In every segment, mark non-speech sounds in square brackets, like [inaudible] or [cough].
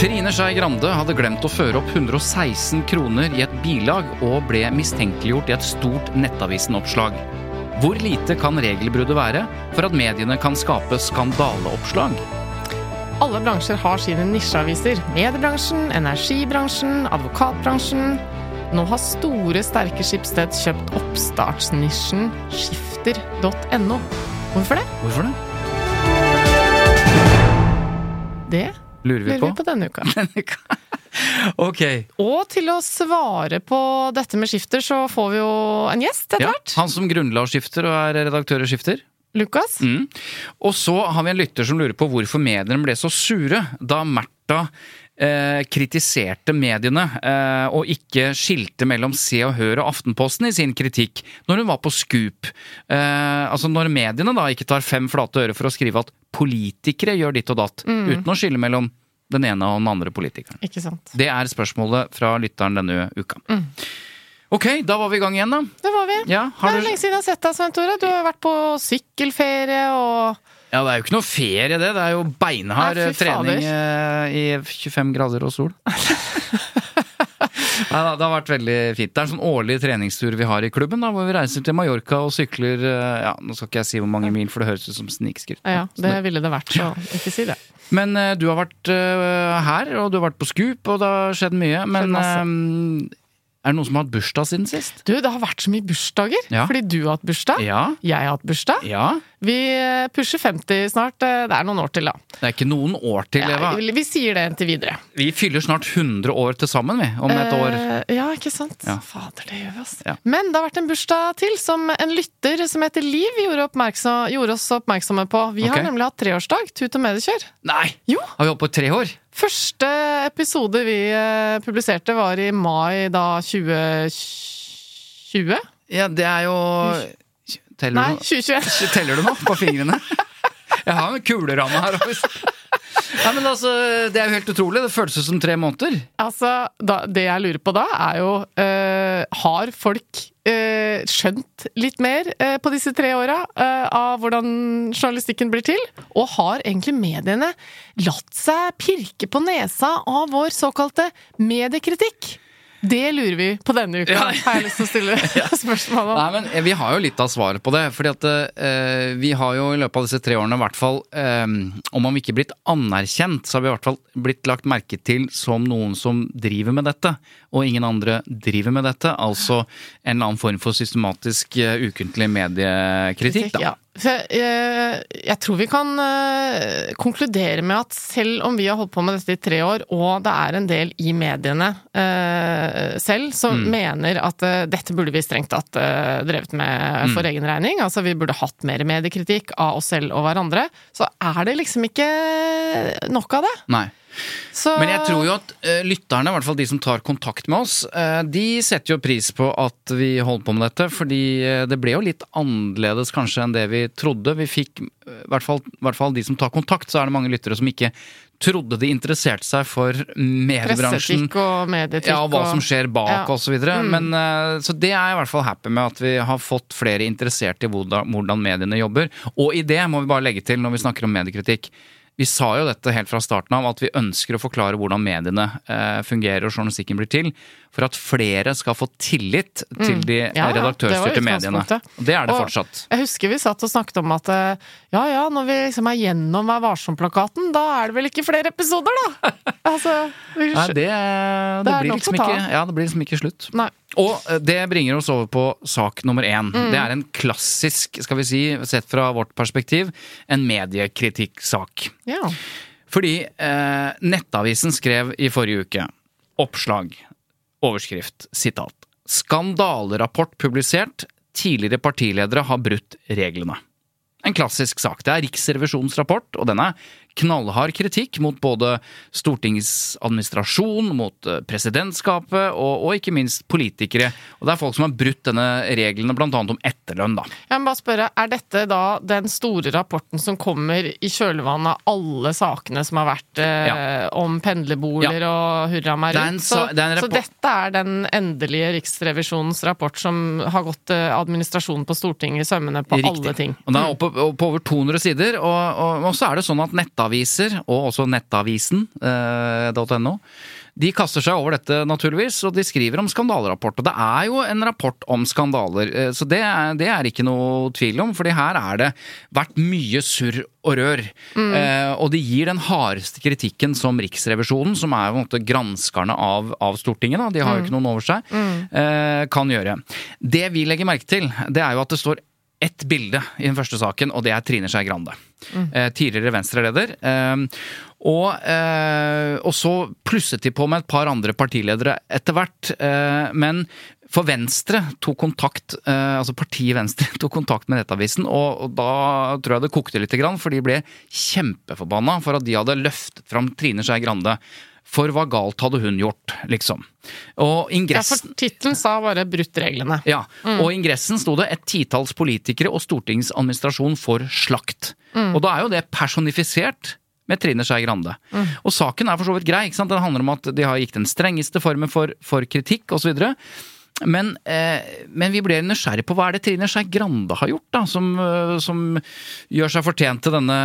Trine Skei Grande hadde glemt å føre opp 116 kroner i et bilag og ble mistenkeliggjort i et stort Nettavisen-oppslag. Hvor lite kan regelbruddet være for at mediene kan skape skandaleoppslag? Alle bransjer har sine nisjeaviser. Mediebransjen, energibransjen, advokatbransjen. Nå har store, sterke Skipsted kjøpt oppstartsnisjen skifter.no. Hvorfor det? Hvorfor det? Det Lurer vi lurer på? vi på denne uka. [laughs] [laughs] ok. Og til å svare på dette med skifter, så får vi jo en gjest etter Ja, hvert. han som grunnla Skifter og er redaktør i Skifter. Lukas. Mm. Og så har vi en lytter som lurer på hvorfor mediene ble så sure da Märtha eh, kritiserte mediene eh, og ikke skilte mellom Se og Hør og Aftenposten i sin kritikk når hun var på Scoop. Eh, altså når mediene da ikke tar fem flate øre for å skrive at politikere gjør ditt og datt, uten å skille mellom den ene og den andre politikeren. Ikke sant. Det er spørsmålet fra lytteren denne uka. Ok, da var vi i gang igjen, da. Det var vi. Ja, Det har er du... lenge siden jeg har sett deg, Svein Tore. Du har vært på sykkelferie og Ja, det er jo ikke noe ferie, det. Det er jo beinhard Nei, eh, trening eh, i 25 grader og sol. [laughs] Nei, det har vært veldig fint. Det er en sånn årlig treningstur vi har i klubben, da, hvor vi reiser til Mallorca og sykler eh, Ja, nå skal ikke jeg si hvor mange mil, for det høres ut som snikskritt. Ja, det ville det vært, så ikke si det. Men du har vært her, og du har vært på Scoop, og det har skjedd mye. Men eh, er det noen som har hatt bursdag siden sist? Du, det har vært så mye bursdager. Ja. Fordi du har hatt bursdag. Ja. Jeg har hatt bursdag. Ja. Vi pusher 50 snart. Det er noen år til, da. Det er ikke noen år til, Eva. Ja, vi, vi sier det inntil videre. Vi fyller snart 100 år til sammen, vi. Om et år. Eh, ja, ikke sant? Ja. Fader, det gjør vi, altså. Ja. Men det har vært en bursdag til som en lytter som heter Liv gjorde, gjorde oss oppmerksomme på. Vi har nemlig hatt treårsdag. Tut og mediekjør. Nei! Jo. Har vi holdt på i tre år? Første episode vi eh, publiserte var i mai da 2020? Ja, det er jo Teller Nei, 2021. teller du nå på fingrene? [laughs] Jeg har en kuleramme her. også. Nei, men altså, Det er jo helt utrolig. Det føles som tre måneder. Altså, da, det jeg lurer på da, er jo eh, Har folk eh, skjønt litt mer eh, på disse tre åra av hvordan journalistikken blir til? Og har egentlig mediene latt seg pirke på nesa av vår såkalte mediekritikk? Det lurer vi på denne uka, Ja. har jeg lyst til å stille [laughs] spørsmål om. Nei, men eh, Vi har jo litt av svaret på det. fordi at eh, Vi har jo i løpet av disse tre årene i hvert fall eh, Om man ikke blitt anerkjent, så har vi i hvert fall blitt lagt merke til som noen som driver med dette. Og ingen andre driver med dette. Altså en eller annen form for systematisk uh, ukentlig mediekritikk. da. Ja. For, eh, jeg tror vi kan eh, konkludere med at selv om vi har holdt på med dette i tre år, og det er en del i mediene eh, selv som Mm. mener at dette burde vi strengt tatt drevet med Mm. for egen regning, altså vi burde hatt mer mediekritikk av oss selv og hverandre, så er det liksom ikke nok av det. Nei. Så, Men jeg tror jo at uh, lytterne, i hvert fall de som tar kontakt med oss, uh, de setter jo pris på at vi holder på med dette, fordi uh, det ble jo litt annerledes kanskje enn det vi trodde. Vi fikk, i hvert fall, i hvert fall de som tar kontakt, så er det mange lyttere som ikke trodde de interesserte seg for mediebransjen. og medietrykk. Ja, og hva som skjer bak Ja. videre. Mm. Men, så det er jeg i hvert fall happy med, at vi har fått flere interessert i hvordan mediene jobber. Og i det må vi bare legge til når vi snakker om mediekritikk. Vi sa jo dette helt fra starten av, at vi ønsker å forklare hvordan mediene eh, fungerer og journalistikken blir til. For at flere skal få tillit til de Mm. Ja, redaktørstyrte mediene. det er det Og fortsatt. Jeg husker vi satt og snakket om at eh, ja ja, når vi liksom er gjennom Vær varsom-plakaten, da er det vel ikke flere episoder, da? [laughs] altså, vi, Nei, det, det, det blir liksom ikke, ja, det blir liksom ikke slutt. Nei. Og eh, det bringer oss over på sak nummer én. Mm. Det er en klassisk, skal vi si, sett fra vårt perspektiv, en mediekritikksak. Ja. Fordi eh, Nettavisen skrev i forrige uke oppslag, overskrift, sitat. Skandalerapport publisert. Tidligere partiledere har brutt reglene. En klassisk sak. Det er Riksrevisjonens rapport, og den er knallhard kritikk mot både Stortingets administrasjon, mot eh, presidentskapet og, og ikke minst politikere. Og det er folk som har brutt denne reglene, annet om etterlønn, da. Jeg må bare spørre, Er dette da den store rapporten som kommer i kjølvannet av alle sakene som har vært eh, om pendlerboliger og hurra meg rundt? Så, det så dette er den endelige Riksrevisjonens rapport som har gått eh, administrasjonen på Stortinget i sømmene på alle ting? Og den er oppe på over 200 sider, og, og, og så er det sånn at nettaviser, og også nettavisen.no, de kaster seg over dette, naturligvis, og de skriver om skandalerapport. Og det er jo en rapport om skandaler, eh, så det er, det er ikke noe tvil om, fordi her er det vært mye surr og rør. Eh, og de gir den hardeste kritikken som Riksrevisjonen, som er på en måte granskerne av, av Stortinget, da, de har jo ikke noen over seg, eh, kan gjøre. Det vi legger merke til, det er jo at det står ett bilde i den første saken, og det er Trine Skei Grande. Mm. tidligere Venstre-leder. Eh, og, eh, og så plusset de på med et par andre partiledere etter hvert. Eh, men for Venstre tok kontakt, eh, altså partiet Venstre [laughs] tok kontakt med Nettavisen, og, da tror jeg det kokte litt, grann, for de ble kjempeforbanna for at de hadde løftet fram Trine Skei Grande. For hva galt hadde hun gjort, liksom? Og Ja, for tittelen sa bare 'brutt reglene'. ja, og i ingressen sto det 'et titalls politikere og stortingsadministrasjon for slakt'. Og da er jo det personifisert med Trine Skei Grande. Og saken er for så vidt grei. ikke sant? Den handler om at de har gikk den strengeste formen for, for kritikk osv. Men, eh, men vi ble nysgjerrig på hva er det Trine Skei Grande har gjort, da, som, eh, som gjør seg fortjent til denne,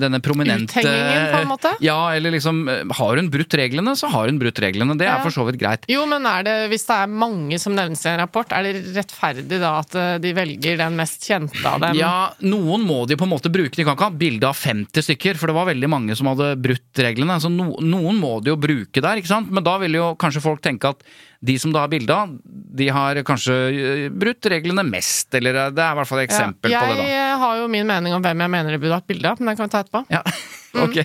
denne prominente Uthengingen, på en måte? [laughs] Ja, eller liksom eh, Har hun brutt reglene, så har hun brutt reglene. Det er Ja. for så vidt greit. Jo, men det, hvis det er mange som nevnes i en rapport, er det rettferdig da at eh, de velger den mest kjente av dem? Ja, noen må de på en måte bruke. De kan ikke ha bilde av 50 stykker, for det var veldig mange som hadde brutt reglene. Så no, noen må de jo bruke der, ikke sant? Men da vil jo kanskje folk tenke at de som da har bilde av, de har kanskje øh, brutt reglene mest, eller øh, det er i hvert fall et eksempel ja, på det, da. Jeg har jo min mening om hvem jeg mener de burde hatt bilde av, men den kan vi ta etterpå. Ja, [laughs] ok.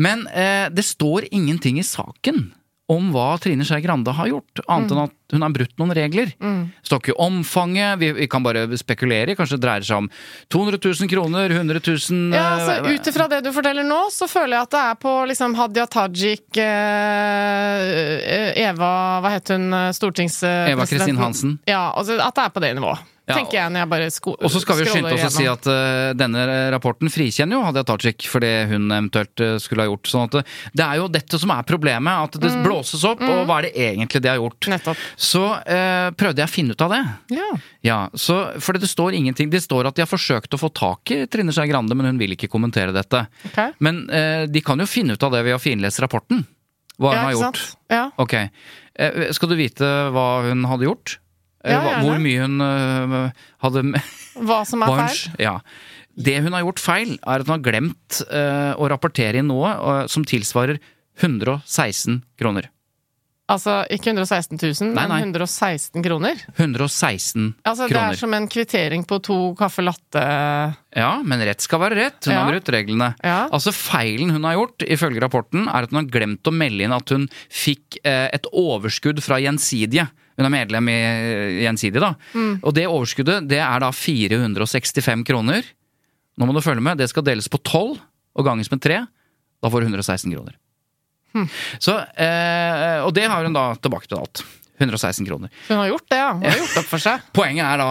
Men eh, det står ingenting i saken om hva Trine Skei Grande har gjort, annet enn at hun har brutt noen regler. Det står ikke omfanget, vi, vi kan bare spekulere, kanskje det dreier seg om 200 000 kroner, 100 000 Ja, altså eh, Ut ifra det du forteller nå, så føler jeg at det er på liksom Hadia Tajik, eh, Eva Hva het hun? eh, Stortingspresidenten? Eva Kristin Hansen. Ja, altså at det er på det nivået. Ja, tenker jeg når jeg bare sko Og så skal vi jo skynde oss å si at uh, denne rapporten frikjenner jo Hadia Tajik for det hun eventuelt uh, skulle ha gjort. sånn at det, det er jo dette som er problemet, at det blåses opp, og hva er det egentlig de har gjort? Nettopp. Så uh, prøvde jeg å finne ut av det. Ja. Ja, så, For det står ingenting. Det står at de har forsøkt å få tak i Trine Skei Grande, men hun vil ikke kommentere dette. Okay. Men eh, de kan jo finne ut av det ved å finlese rapporten. Hva hun har gjort. Ja. Ok. Eh, skal du vite hva hun hadde gjort? Eh, Ja. Hvor mye hun eh, hadde [laughs] Hva som er feil? Ja. Det hun har gjort feil, er at hun har glemt eh, å rapportere inn noe som tilsvarer 116 kroner. Altså ikke 116 000, Nei, nei. men 116 kroner? 116 Altså Det er som en kvittering på to caffè latte Ja, men rett skal være rett. Hun Ja. har brutt reglene. Ja. Altså Feilen hun har gjort, ifølge rapporten, er at hun har glemt å melde inn at hun fikk eh, et overskudd fra Gjensidige. Hun er medlem i Gjensidig, Gjensidige, da. Mm. Og det overskuddet det er da 465 kroner. Nå må du følge med. Det skal deles på 12 og ganges med 3. Da får du 116 kroner. Mm. Så, eh, og det har hun da tilbakebetalt. 116 kroner. Hun har gjort det, ja. Hun har gjort opp for seg. [laughs] Poenget er da,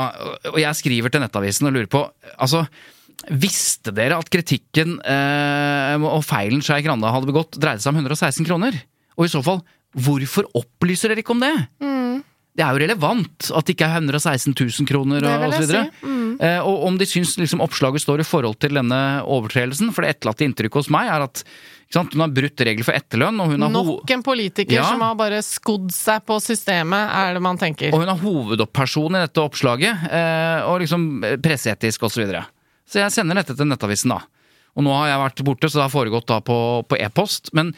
og jeg skriver til Nettavisen og lurer på Altså, visste dere at kritikken eh, og feilen Skei Grande hadde begått, dreide seg om 116 kroner? Og i så fall, hvorfor opplyser dere ikke om det? Det er jo relevant at det ikke er 116 000 kroner og videre. si. Mm. Eh, og om de syns liksom oppslaget står i forhold til denne overtredelsen. For det etterlatte inntrykket hos meg er at hun har brutt regler for etterlønn. Og hun har, Nok en politiker Ja. som har bare skodd seg på systemet, er det man tenker. og hun er hovedperson i dette oppslaget. Eh, og liksom eh, presseetisk osv. Så, videre. så jeg sender dette til Nettavisen, da. Og nå har jeg vært borte, så det har foregått da på, på e-post. Men,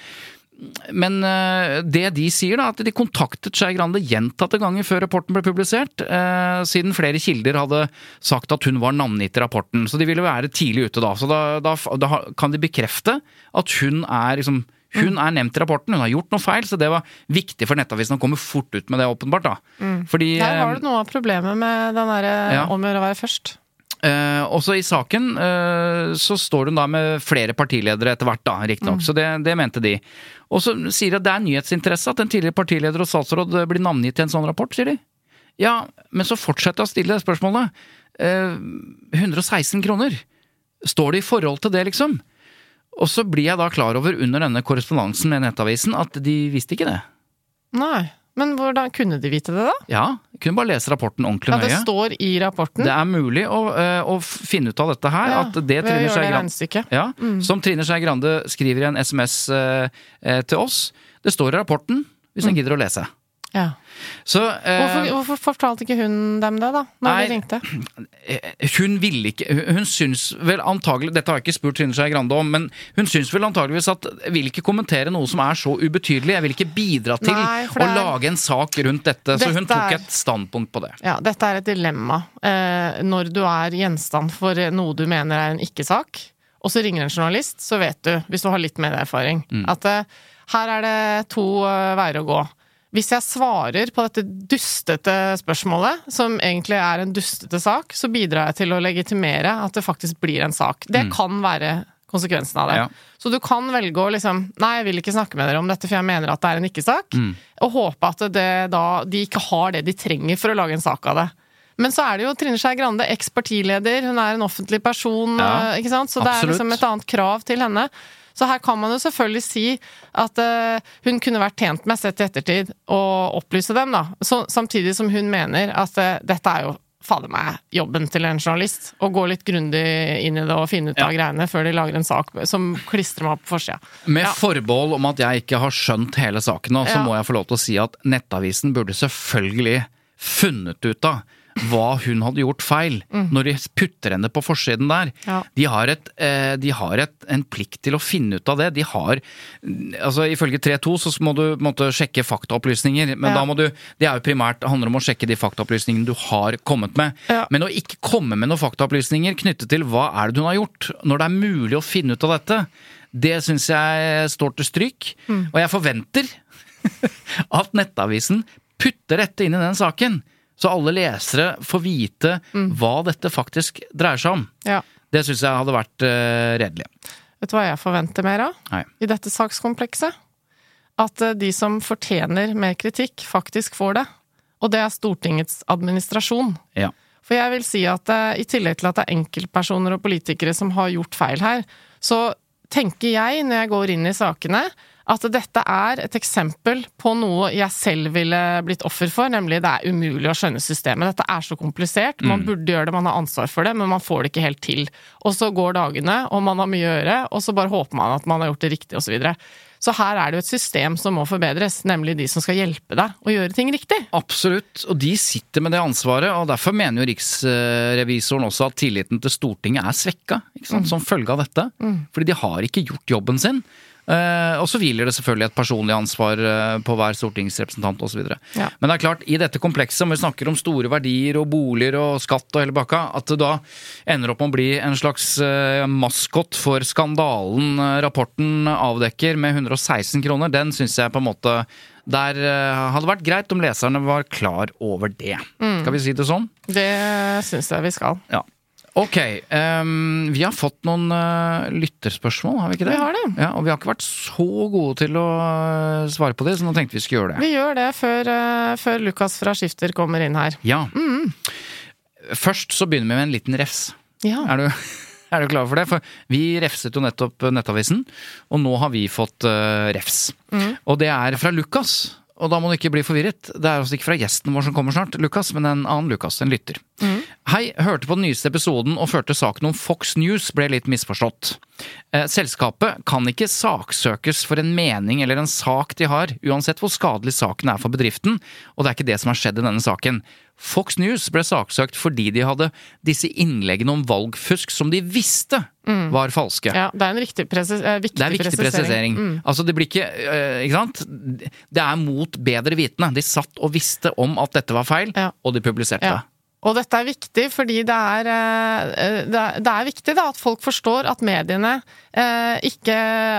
men eh, det de sier, da, at de kontaktet Skei Grande gjentatte ganger før rapporten ble publisert, eh, siden flere kilder hadde sagt at hun var navngitt i rapporten. Så de ville være tidlig ute da. Så da, da, da kan de bekrefte at hun er liksom hun er nevnt i rapporten, hun har gjort noe feil, så det var viktig for Nettavisen å komme fort ut med det, åpenbart. da. Fordi, Der har eh, du noe av problemet med den derre Ja. om å gjøre å være først. Eh, også i saken eh, så står hun da med flere partiledere etter hvert, da, riktignok. Så det, det mente de. Og så sier de at det er nyhetsinteresse at en tidligere partileder og statsråd blir navngitt i en sånn rapport, sier de. Ja, men så fortsetter jeg å stille det spørsmålet. Eh, 116 kroner. Står det i forhold til det, liksom? Og så blir jeg da klar over under denne korrespondansen med Nettavisen at de visste ikke det. Nei. Men hvordan kunne de vite det, da? Ja, kunne bare lese rapporten ordentlig nøye. Ja, det står i rapporten. Det er mulig å, eh, å finne ut av dette her. Ja, at det Trine Skei Grande. Ja, Mm. Som Trine Skei Grande skriver i en SMS eh, eh, til oss. Det står i rapporten, hvis en gidder å lese. Ja. Så eh, Hvorfor, hvorfor fortalte ikke hun dem det, da? Når Nei. de ringte? eh, hun ville ikke Hun syns vel antagelig Dette har jeg ikke spurt Trine Skei Grande om, men hun syns vel antageligvis at Jeg vil ikke kommentere noe som er så ubetydelig. Jeg vil ikke bidra til Nei, å er- lage en sak rundt dette. Så hun tok er- et standpunkt på det. Ja, dette er et dilemma. Eh, når du er gjenstand for noe du mener er en ikke-sak, og så ringer en journalist, så vet du, hvis du har litt medieerfaring, at eh, her er det to eh, veier å gå. Hvis jeg svarer på dette dustete spørsmålet, som egentlig er en dustete sak, så bidrar jeg til å legitimere at det faktisk blir en sak. Det kan være konsekvensen av det. Ja. Så du kan velge å liksom Nei, jeg vil ikke snakke med dere om dette, for jeg mener at det er en ikke-sak. Og håpe at det da, de ikke har det de trenger for å lage en sak av det. Men så er det jo Trine Skei Grande, eks-partileder, hun er en offentlig person, Ja, eh, ikke sant? så det er liksom et annet krav til henne. Så her kan man jo selvfølgelig si at uh, hun kunne vært tjent med, sett i ettertid, å opplyse dem, da. Så, samtidig som hun mener at uh, dette er jo fader meg jobben til en journalist. Å gå litt grundig inn i det og finne ut av greiene før de lager en sak som klistrer meg opp på forsida. Med Ja. forbehold om at jeg ikke har skjønt hele saken nå, så Ja. må jeg få lov til å si at Nettavisen burde selvfølgelig funnet ut av hva hun hadde gjort feil, når de putter henne på forsiden der. Mm. Ja. De har, et, eh, de har et, en plikt til å finne ut av det. De har altså Ifølge 3.2 så må du måtte sjekke faktaopplysninger, men Ja. da må du Det er jo primært det handler om å sjekke de faktaopplysningene du har kommet med. Ja. Men å ikke komme med noen faktaopplysninger knyttet til hva er det hun har gjort, når det er mulig å finne ut av dette, det syns jeg står til stryk. Mm. Og jeg forventer [laughs] at Nettavisen putter dette inn i den saken, så alle lesere får vite Mm. hva dette faktisk dreier seg om. Ja. Det syns jeg hadde vært uh, redelig. Vet du hva jeg forventer mer av Nei. i dette sakskomplekset? At uh, de som fortjener mer kritikk, faktisk får det. Og det er Stortingets administrasjon. Ja. For jeg vil si at uh, i tillegg til at det er enkeltpersoner og politikere som har gjort feil her, så tenker jeg når jeg går inn i sakene, at dette er et eksempel på noe jeg selv ville blitt offer for, nemlig det er umulig å skjønne systemet. Dette er så komplisert, man burde gjøre det, man har ansvar for det, men man får det ikke helt til. Og så går dagene, og man har mye å gjøre, og så bare håper man at man har gjort det riktig, osv. Så, her er det jo et system som må forbedres, nemlig de som skal hjelpe deg å gjøre ting riktig. Absolutt, og de sitter med det ansvaret, og derfor mener jo riksrevisoren også at tilliten til Stortinget er svekka, sant, som følge av dette. Fordi de har ikke gjort jobben sin. Eh, og så hviler det selvfølgelig et personlig ansvar eh, på hver stortingsrepresentant osv. Ja. Men det er klart, i dette komplekset, om vi snakker om store verdier og boliger og skatt og hele bakka, at det da ender opp med å bli en slags eh, maskot for skandalen rapporten avdekker med 116 kroner, den syns jeg på en måte der hadde vært greit om leserne var klar over det. Skal vi si det sånn? Det syns jeg vi skal. Ja. Ok, Um, vi har fått noen uh, lytterspørsmål, har vi ikke det? Vi har det. Ja, Og vi har ikke vært så gode til å eh, svare på det, så nå tenkte vi skulle gjøre det. Vi gjør det før, uh, før Lukas fra Skifter kommer inn her. Ja. Mm. Først så begynner vi med en liten refs. Ja. Er du, [laughs] er du klar for det? For vi refset jo nettopp Nettavisen, og nå har vi fått uh, refs. Mm. Og det er fra Lukas. Og da må du ikke bli forvirret. Det er altså ikke fra gjesten vår som kommer snart, Lukas, men en annen Lukas, en lytter. Hei, hørte på den nyeste episoden og følte saken om Fox News ble litt misforstått. Eh, selskapet kan ikke saksøkes for en mening eller en sak de har, uansett hvor skadelig saken er for bedriften, og det er ikke det som har skjedd i denne saken. Fox News ble saksøkt fordi de hadde disse innleggene om valgfusk som de visste var falske. Ja, det er en riktig presis eh, viktig, Det er viktig presisering. Mm. Altså, det blir ikke øh, Ikke sant? Det er mot bedre vitende. De satt og visste om at dette var feil, Ja. og de publiserte Ja. Og dette er viktig fordi det er, eh, det er, det er viktig da, at folk forstår at mediene eh, ikke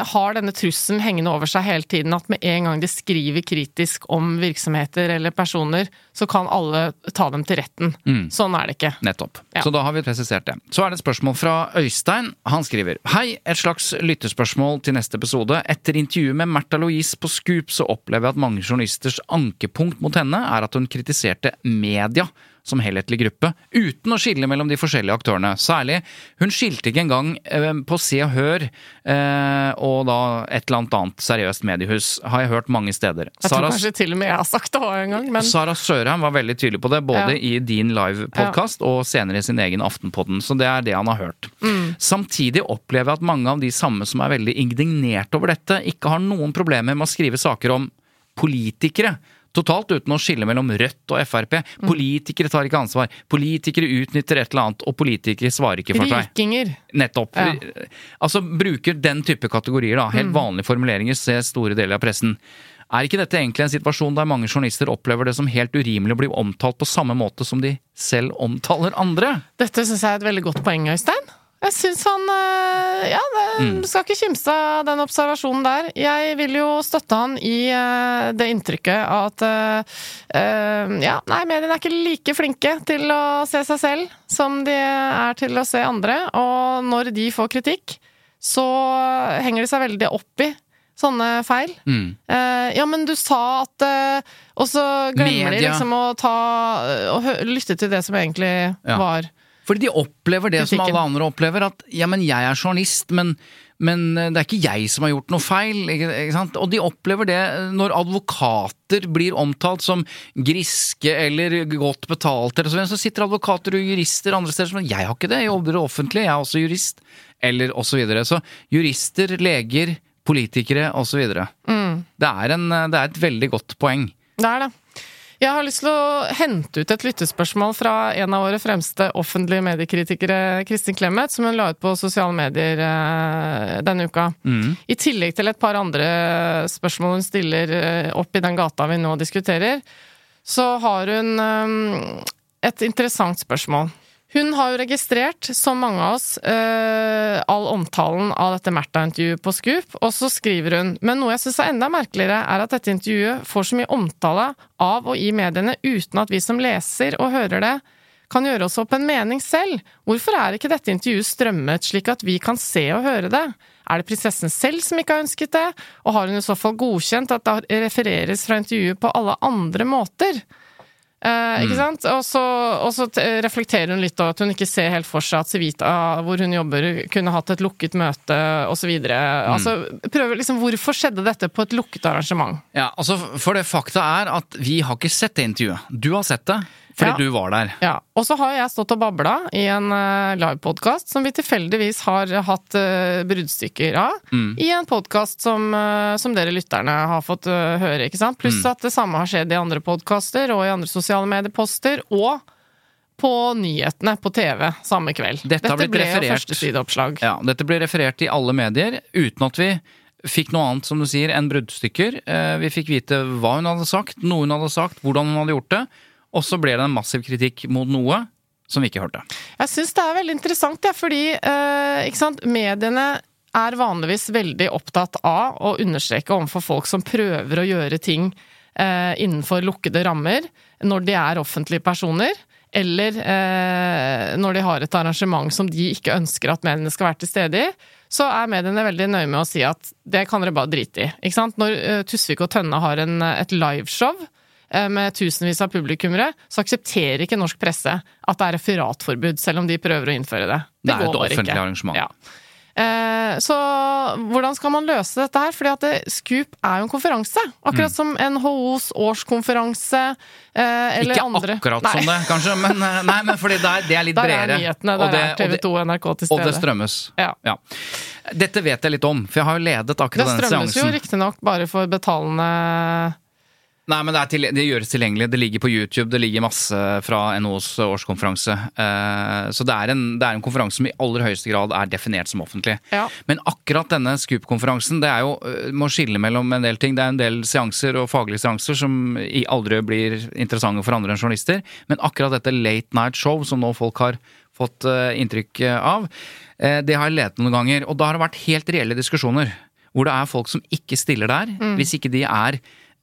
har denne trusselen hengende over seg hele tiden. At med en gang de skriver kritisk om virksomheter eller personer, så kan alle ta dem til retten. Sånn er det ikke. Nettopp. Ja. Så da har vi presisert det. Så er det et spørsmål fra Øystein. Han skriver Hei, et slags lyttespørsmål til neste episode. Etter intervjuet med Märtha Louise på Scoop så opplever jeg at mange journalisters ankepunkt mot henne er at hun kritiserte media som helhetlig gruppe, uten å skille mellom de forskjellige aktørene. Særlig, hun skilte ikke engang eh, på Se og Hør eh, og da et eller annet annet seriøst mediehus, har jeg hørt mange steder. Jeg tror Sara- kanskje til og med jeg har sagt det en gang, men Sara Sørheim var veldig tydelig på det, både Ja. i din live-podkast og senere i sin egen Aftenpodden. Så det er det han har hørt. Mm. Samtidig opplever jeg at mange av de samme som er veldig indignert over dette, ikke har noen problemer med å skrive saker om politikere. Totalt uten å skille mellom Rødt og Frp. Mm. Politikere tar ikke ansvar. Politikere utnytter et eller annet, og politikere svarer ikke for seg. rikinger Nettopp. Ja. Mm. Altså bruker den type kategorier, da. Helt vanlige formuleringer, ser store deler av pressen. Er ikke dette egentlig en situasjon der mange journalister opplever det som helt urimelig å bli omtalt på samme måte som de selv omtaler andre? Dette syns jeg er et veldig godt poeng, Øystein. Jeg syns han øh, Ja, det, Mm. du skal ikke kimse av den observasjonen der. Jeg vil jo støtte han i øh, det inntrykket at øh, øh, Ja, nei, mediene er ikke like flinke til å se seg selv som de er til å se andre. Og når de får kritikk, så henger de seg veldig opp i sånne feil. Mm. Eh, ja, men du sa at eh, Og så glemmer de liksom å ta hø- lytte til det som egentlig Ja. var Fordi de opplever det som alle andre opplever, at ja, men jeg er journalist, men, men det er ikke jeg som har gjort noe feil. Ikke, ikke sant? Og de opplever det når advokater blir omtalt som griske eller godt betalte, eller så, så sitter advokater og jurister andre steder som jeg har ikke det, jeg jobber offentlige, jeg er også jurist. Eller og så videre. Så jurister, leger, politikere videre. Mm. Det, er en, det er et veldig godt poeng. Det er det. Jeg har lyst til å hente ut et lyttespørsmål fra en av våre fremste offentlige mediekritikere, Kristin Clemet, som hun la ut på sosiale medier eh, denne uka. I tillegg til et par andre spørsmål hun stiller eh, opp i den gata vi nå diskuterer, så har hun eh, et interessant spørsmål. Hun har jo registrert, som mange av oss, eh, all omtalen av dette Märtha-intervjuet på Scoop, og så skriver hun Men noe jeg syns er enda merkeligere, er at dette intervjuet får så mye omtale av og i mediene uten at vi som leser og hører det, kan gjøre oss opp en mening selv. Hvorfor er ikke dette intervjuet strømmet slik at vi kan se og høre det? Er det prinsessen selv som ikke har ønsket det, og har hun i så fall godkjent at det refereres fra intervjuet på alle andre måter? Eh, ikke sant? Og så, og så reflekterer hun litt over at hun ikke ser helt for seg at Civita, hvor hun jobber, kunne hatt et lukket møte, osv. Altså, prøver liksom, hvorfor skjedde dette på et lukket arrangement? Ja, altså For det fakta er at vi har ikke sett det intervjuet. Du har sett det, fordi Ja. du var der. Ja, Og så har jeg stått og babla i en uh, livepodkast som vi tilfeldigvis har hatt uh, bruddstykker av. I en podkast som, uh, som dere lytterne har fått uh, høre, ikke sant. Pluss at det samme har skjedd i andre podkaster og i andre sosiale medieposter. Og på nyhetene på TV samme kveld. Dette dette ble ble jo referert. førstesideoppslag. Ja, Dette ble referert i alle medier, uten at vi fikk noe annet, som du sier, enn bruddstykker. Eh, Vi fikk vite hva hun hadde sagt, noe hun hadde sagt, hvordan hun hadde gjort det. Og så ble det en massiv kritikk mot noe som vi ikke hørte. Jeg syns det er veldig interessant, ja, fordi eh, sant? mediene er vanligvis veldig opptatt av å understreke overfor folk som prøver å gjøre ting eh, innenfor lukkede rammer, når de er offentlige personer. Eller eh, når de har et arrangement som de ikke ønsker at mediene skal være til stede i, så er mediene veldig nøye med å si at det kan dere bare drite i. Når eh, Tusvik og Tønne har en, et liveshow med tusenvis av publikummere, så aksepterer ikke norsk presse at det er referatforbud, selv om de prøver å innføre det. Det er et går offentlig ikke. arrangement. Ja. Eh, så hvordan skal man løse dette her? Fordi at Scoop er jo en konferanse. Akkurat som NHOs årskonferanse eh, eller Ikke andre. akkurat Nei. som det, kanskje, men, eh, nei, men fordi det er, det er litt [laughs] Der er nyhetene. Der det- er TV 2 og NRK til Og det strømmes. Ja. Dette vet jeg litt om, for jeg har jo ledet Det akkurat denne strømmes jo seansen. riktignok bare for betalende Nei, men det, er til, det gjøres tilgjengelig. Det ligger på YouTube, det ligger masse fra NHOs årskonferanse. Eh, så det er, en, det er en konferanse som i aller høyeste grad er definert som offentlig. Ja. Men akkurat denne Scoop-konferansen, det er jo øh, må skille mellom en del ting. Det er en del seanser og faglige seanser som aldri blir interessante for andre enn journalister. Men akkurat dette late night show som nå folk har fått øh, inntrykk av, eh, det har jeg ledet noen ganger. Og da har det vært helt reelle diskusjoner. Hvor det er folk som ikke stiller der, hvis ikke de er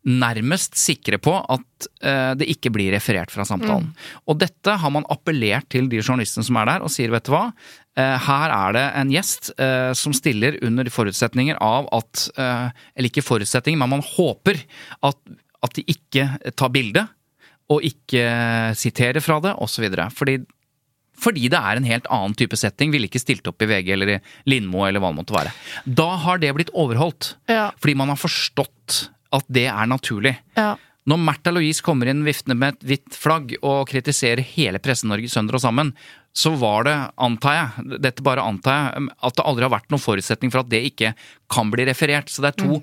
nærmest sikre på at uh, det ikke blir referert fra samtalen. Og dette har man appellert til de journalistene som er der, og sier vet du hva, uh, her er det en gjest uh, som stiller under forutsetninger av at Eller ikke forutsetninger, men man håper at, at de ikke tar bilde, og ikke siterer fra det, osv. Fordi fordi det er en helt annen type setting. Ville ikke stilt opp i VG eller i Lindmo eller hva det måtte være. Da har det blitt overholdt. Ja. Fordi man har forstått at det er naturlig. Ja. Når Märtha Louise kommer inn viftende med et hvitt flagg og kritiserer hele Presse-Norge sønder og sammen, så var det, antar jeg, dette bare antar jeg, at det aldri har vært noen forutsetning for at det ikke kan bli referert. Så det er to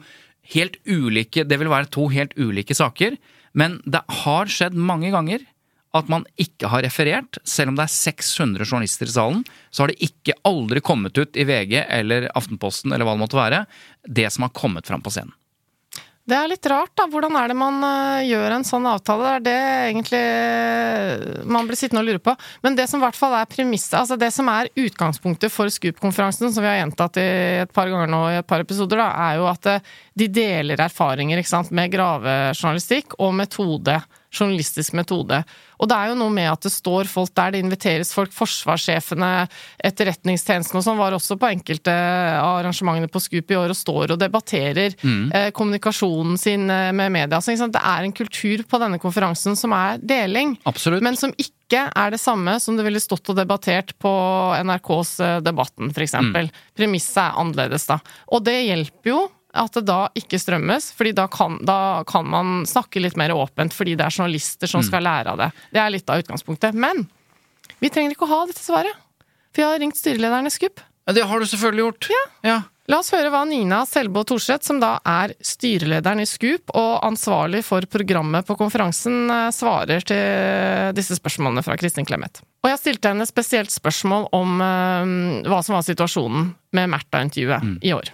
helt ulike Det vil være to helt ulike saker. Men det har skjedd mange ganger at man ikke har referert, selv om det er 600 journalister i salen, så har det ikke aldri kommet ut i VG eller Aftenposten eller hva det måtte være, det som har kommet fram på scenen. Det er litt rart, da. Hvordan er det man øh, gjør en sånn avtale? Det er det egentlig øh, man blir sittende og lure på. Men det som i hvert fall er premisset, altså det som er utgangspunktet for Scoop-konferansen, som vi har gjentatt i et par ganger nå i et par episoder, da, er jo at øh, de deler erfaringer sant, med gravejournalistikk og metode. Journalistisk metode. Og det er jo noe med at det står folk der, det inviteres folk. Forsvarssjefene, Etterretningstjenesten og sånn var også på enkelte av arrangementene på Scoop i år og står og debatterer eh, kommunikasjonen sin eh, med media. Så det er en kultur på denne konferansen som er deling. Absolutt. Men som ikke er det samme som det ville stått og debattert på NRKs eh, Debatten, f.eks. Mm. Premisset er annerledes, da. Og det hjelper jo at det da ikke strømmes, fordi da kan, da kan man snakke litt mer åpent, fordi det er journalister Mm. som skal lære av det. Det er litt av utgangspunktet. Men vi trenger ikke å ha dette svaret. For jeg har ringt styrelederen i SKUP. Ja, det har du selvfølgelig gjort. Ja. La oss høre hva Nina Selbo Thorseth, som da er styrelederen i SKUP og ansvarlig for programmet på konferansen, eh, svarer til disse spørsmålene fra Kristin Clemet. Og jeg stilte henne spesielt spørsmål om eh, hva som var situasjonen med Märtha-intervjuet i år.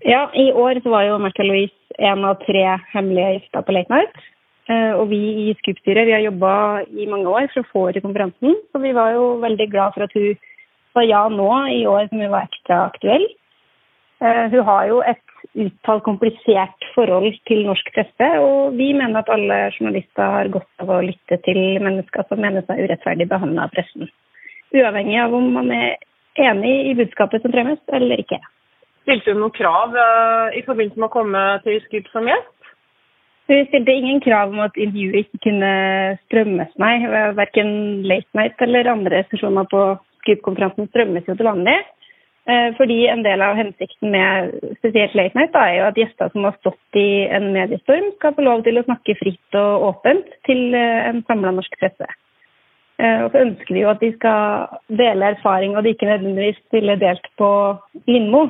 Ja, i år så var jo Märtha Louise en av tre hemmelige gjester på Late Night. Eh, Og vi i Scoop-styret har jobba i mange år for å få henne til konferansen. Så vi var jo veldig glad for at hun sa ja nå i år som hun var ekstra aktuell. Eh, Hun har jo et uttalt komplisert forhold til norsk presse, og vi mener at alle journalister har godt av å lytte til mennesker som mener seg urettferdig behandla av pressen. Uavhengig av om man er enig i budskapet som fremmes eller ikke. Stilte hun noen krav eh, i forbindelse med å komme til Scoop som gjest? Hun stilte ingen krav om at intervjuet ikke kunne strømmes, nei. Verken Late Night eller andre sesjoner på Scoop-konferansen strømmes jo til vanlig. Eh, Fordi en del av hensikten med spesielt Late Night da, er jo at gjester som har stått i en mediestorm, skal få lov til å snakke fritt og åpent til eh, en samla norsk presse. Og så ønsker vi jo at de skal dele erfaring, og de ikke nødvendigvis ville delt på Lindmo.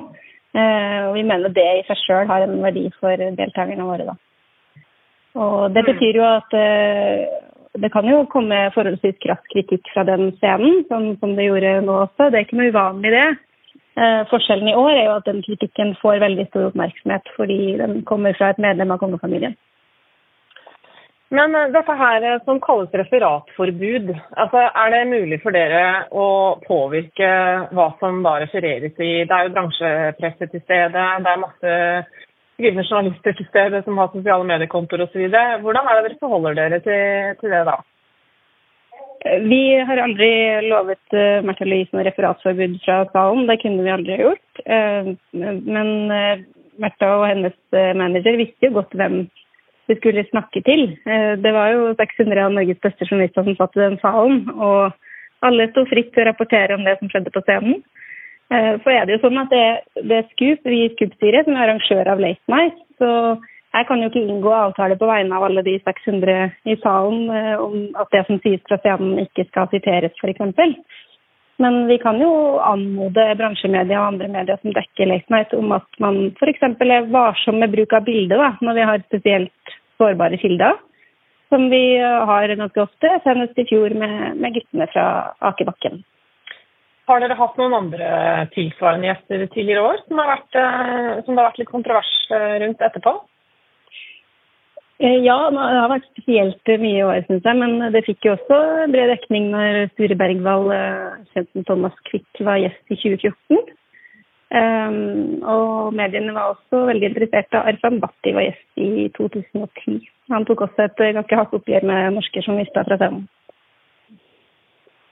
Eh, Og vi mener det i seg sjøl har en verdi for deltakerne våre, da. Og det betyr jo at eh, det kan jo komme forholdsvis krass kritikk fra den scenen, som, som det gjorde nå også. Det er ikke noe uvanlig det. Eh, forskjellen i år er jo at den kritikken får veldig stor oppmerksomhet fordi den kommer fra et medlem av kongefamilien. Men eh, dette her eh, som kalles referatforbud, altså er det mulig for dere å påvirke hva som da refereres i? Det er jo bransjepresse til stede, det er masse skrivende journalister til stede som har sosiale mediekontoer osv. Hvordan er det dere forholder dere til, til det da? Eh, Vi har aldri lovet Märtha Louise noe referatforbud fra salen. Det kunne vi aldri gjort. Eh, men Märtha og hennes manager visste jo godt hvem de skulle snakke til. Eh, det var jo 600 av Norges beste journalister som satt i den salen, og alle sto fritt til å rapportere om det som skjedde på scenen. Så er det jo sånn at det, det Scoop, vi i Scoop-styret, som er arrangør av Late Night. Så jeg kan jo ikke inngå avtale på vegne av alle de 600 i salen eh, om at det som sies fra scenen ikke skal siteres, f.eks. Men vi kan jo anmode bransjemedia og andre medier som dekker Late Night, om at man f.eks. er varsom med bruk av bilde da, når vi har spesielt sårbare kilder. Som vi eh, har ganske ofte, senest i fjor med, med guttene fra Akebakken. Har dere hatt noen andre tilsvarende gjester tidligere år som, har vært, eh, som det har vært litt kontrovers eh, rundt etterpå? Ja, det har vært spesielt mye i år, syns jeg. Men det fikk jo også bred dekning når Sture Bergwall, kjent som Thomas Quick, var gjest i 2014. Um, og mediene var også veldig interessert da Arfan Bhatti var gjest i 2010. Han tok også et ganske hardt oppgjør med norske journalister fra.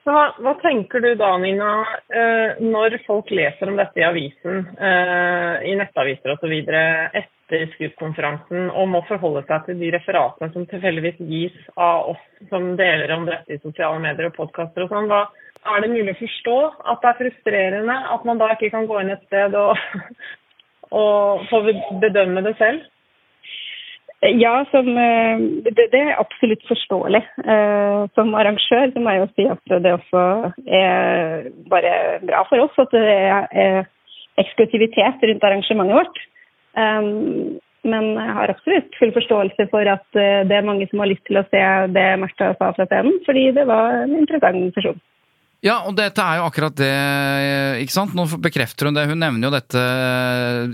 Så Hva, hva tenker du da, Nina, eh, når folk leser om dette i avisen, eh, i nettaviser osv. etter Scoop-konferansen, og må forholde seg til de referatene som tilfeldigvis gis av oss som deler om dette i sosiale medier og podkaster og sånn? Er det mulig å forstå at det er frustrerende at man da ikke kan gå inn et sted og, [laughs] og få bedømme det selv? Ja, som, eh, det, det er absolutt forståelig. Eh, Som arrangør så må jeg jo si at det også er bare bra for oss at det er eksklusivitet rundt arrangementet vårt. Um, Men jeg har absolutt full forståelse for at eh, det er mange som har lyst til å se det Märtha sa fra scenen, fordi det var en interessant person. Ja, og dette er jo akkurat det, ikke sant? Nå bekrefter hun det. Hun nevner jo dette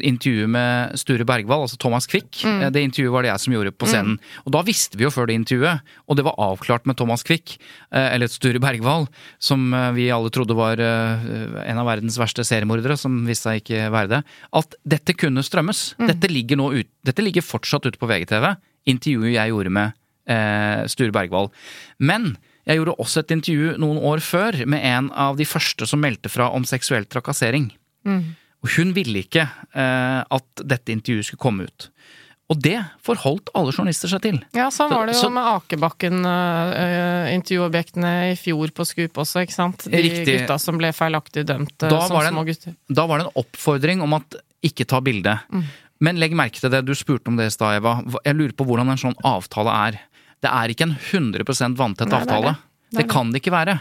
intervjuet med Sture Bergwall, altså Thomas Quick. Det intervjuet var det jeg som gjorde på scenen. Og da visste vi jo før det intervjuet, og det var avklart med Thomas Quick, eh, eller Sture Bergwall, som eh, vi alle trodde var eh, en av verdens verste seriemordere, som viste seg ikke være det, at dette kunne strømmes. Dette ligger ut, dette ligger fortsatt ute på VGTV. Intervjuet jeg gjorde med eh, Sture Bergwall. Men jeg gjorde også et intervju noen år før med en av de første som meldte fra om seksuell trakassering. Og hun ville ikke eh, at dette intervjuet skulle komme ut. Og det forholdt alle journalister seg til. Ja, sånn var det jo Så- med Akebakken-intervjuobjektene i fjor på Skup også, ikke sant? De Riktig. gutta som ble feilaktig dømt eh, Da som en- små gutter. Da var det en oppfordring om at ikke ta bilde. Men legg merke til det, du spurte om det i stad, Eva. Jeg lurer på hvordan en sånn avtale er. Det er ikke en 100 vanntett Nei, avtale. det. Det Det kan det ikke være.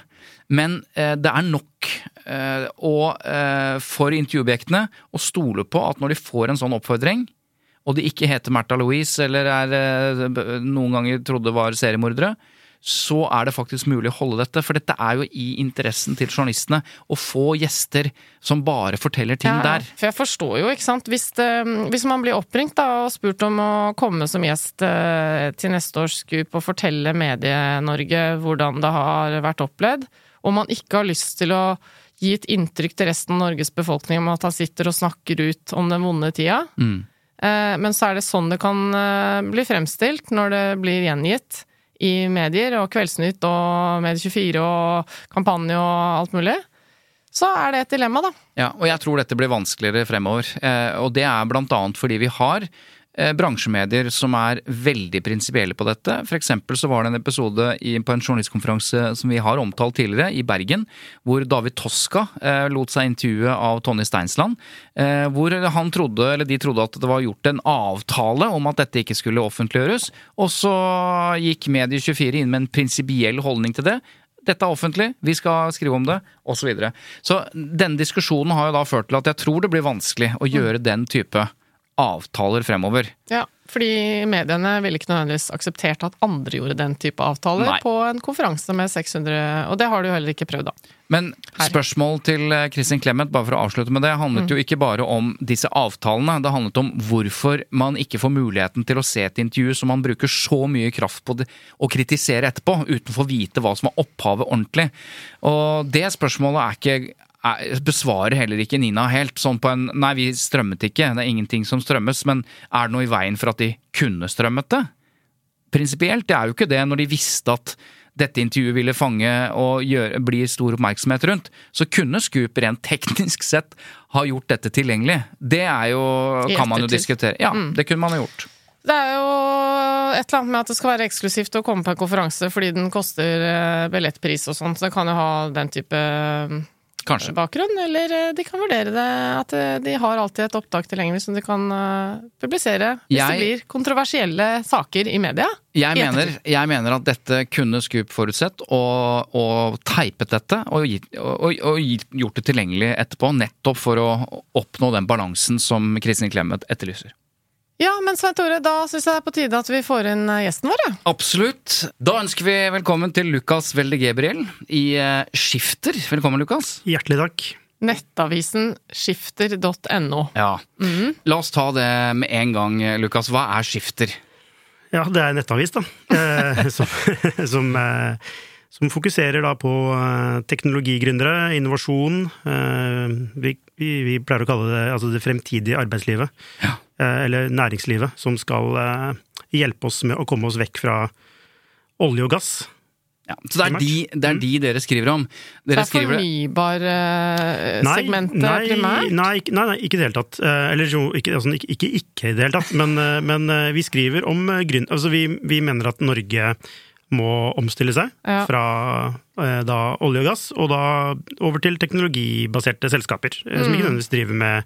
Men eh, det er nok eh, å, eh, for intervjuobjektene å stole på at når de får en sånn oppfordring, og de ikke heter Märtha Louise eller er eh, noen ganger trodde var seriemordere, så er det faktisk mulig å holde dette. For dette er jo i interessen til journalistene å få gjester som bare forteller ting Ja, der. For jeg forstår jo, ikke sant. Hvis, det, hvis man blir oppringt da, og spurt om å komme som gjest eh, til neste års Scoop og fortelle Medie-Norge hvordan det har vært opplevd, og man ikke har lyst til å gi et inntrykk til resten av Norges befolkning om at han sitter og snakker ut om den vonde tida, Mm. eh, men så er det sånn det kan eh, bli fremstilt når det blir gjengitt i medier og Kveldsnytt og Medie24 og kampanje og alt mulig, så er det et dilemma, da. Ja, og jeg tror dette blir vanskeligere fremover. Eh, og det er blant annet fordi vi har bransjemedier som er veldig prinsipielle på dette. For eksempel så var det en episode på en journalistkonferanse som vi har omtalt tidligere, i Bergen, hvor David Toska eh, lot seg intervjue av Tonje Steinsland. Eh, hvor han trodde, eller de trodde at det var gjort en avtale om at dette ikke skulle offentliggjøres. Og så gikk Medie24 inn med en prinsipiell holdning til det. Dette er offentlig, vi skal skrive om det, osv. Så, videre. så denne diskusjonen har jo da ført til at jeg tror det blir vanskelig å gjøre den type avtaler fremover. Ja, fordi mediene ville ikke nødvendigvis akseptert at andre gjorde den type avtaler Nei. på en konferanse med 600 Og det har du heller ikke prøvd, da. Men Her. spørsmål til eh, Kristin Clemet, bare for å avslutte med det, handlet jo ikke bare om disse avtalene. Det handlet om hvorfor man ikke får muligheten til å se et intervju som man bruker så mye kraft på å kritisere etterpå, uten å få vite hva som er opphavet ordentlig. Og det spørsmålet er ikke besvarer heller ikke Nina helt. Sånn på en Nei, vi strømmet ikke, det er ingenting som strømmes. Men er det noe i veien for at de kunne strømmet det? Prinsipielt, det er jo ikke det når de visste at dette intervjuet ville fange og gjøre, bli stor oppmerksomhet rundt, så kunne Scoop rent teknisk sett ha gjort dette tilgjengelig. Det er jo, kan man jo diskutere. Ja, det kunne man ha gjort. Det er jo et eller annet med at det skal være eksklusivt å komme på en konferanse fordi den koster eh, billettpris og sånn, så det kan jo ha den type Kanskje. bakgrunn, eller eh, de kan vurdere det at eh, de har alltid et opptak tilgjengelig som de kan eh, publisere hvis Jeg- det blir kontroversielle saker i media. Jeg I mener, jeg mener at dette kunne Scoop forutsett, og, og teipet dette og, og, og gjort det tilgjengelig etterpå, nettopp for å oppnå den balansen som Kristin Clemet etterlyser. Ja, men Svein Tore, da syns jeg det er på tide at vi får inn eh, gjesten vår, ja. Absolutt. Da ønsker vi velkommen til Lukas Welde Gabriel i eh, Skifter. Velkommen, Lukas. Hjertelig takk. Nettavisen skifter.no. Ja. La oss ta det med en gang, Lukas. Hva er Skifter? Ja, det er en nettavis, da. Eh, [laughs] som, som, som fokuserer da på teknologigründere, innovasjon. Eh, vi, vi, vi pleier å kalle det altså det fremtidige arbeidslivet. Ja. Eh, eller næringslivet, som skal eh, hjelpe oss med å komme oss vekk fra olje og gass. Ja, så det er, de, det er de dere skriver om. Det er fornybarsegmentet nei, primært. Nei, nei, nei, ikke i det hele tatt. Eh, Eller jo, ikke, altså, ikke, ikke, ikke i det hele tatt, men, eh, men eh, vi skriver om eh, grunn... Altså, vi, vi mener at Norge må omstille seg Ja. fra eh, da olje og gass, og da over til teknologibaserte selskaper, Mm. som Mm. ikke nødvendigvis driver med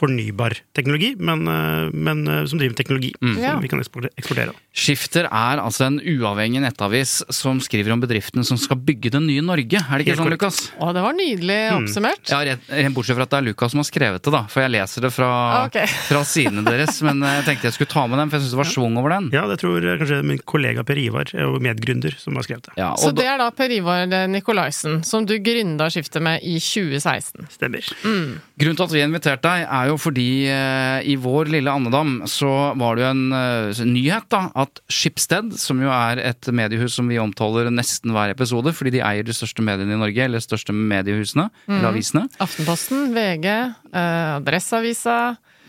fornybar teknologi, men, eh, men eh, som driver med teknologi mm. som vi kan eksportere. Skifter er altså en uavhengig nettavis som skriver om bedriftene som skal bygge det nye Norge. Er det ikke Helt sånn, korrekt. Lukas? Å, det var nydelig oppsummert. Ja, rett, rett bortsett fra at det er Lukas som har skrevet det, da. For jeg leser det fra, okay. [laughs] fra sidene deres. Men jeg tenkte jeg skulle ta med den, for jeg syns det var schwung over den. Ja, det tror jeg kanskje min kollega Per Ivar, eh, og medgründer, som har skrevet det. Ja, Så det er da Per Ivar Nikolaisen, som du gründa skiftet med i 2016. Stemmer. grunnen til at vi har invitert deg, er jo fordi eh, i vår lille andedam så var det jo en eh, nyhet, da. At Schibsted, som jo er et mediehus som vi omtaler nesten hver episode, fordi de eier de største mediene i Norge, eller de største mediehusene, eller avisene. Aftenposten, VG, eh, Adresseavisa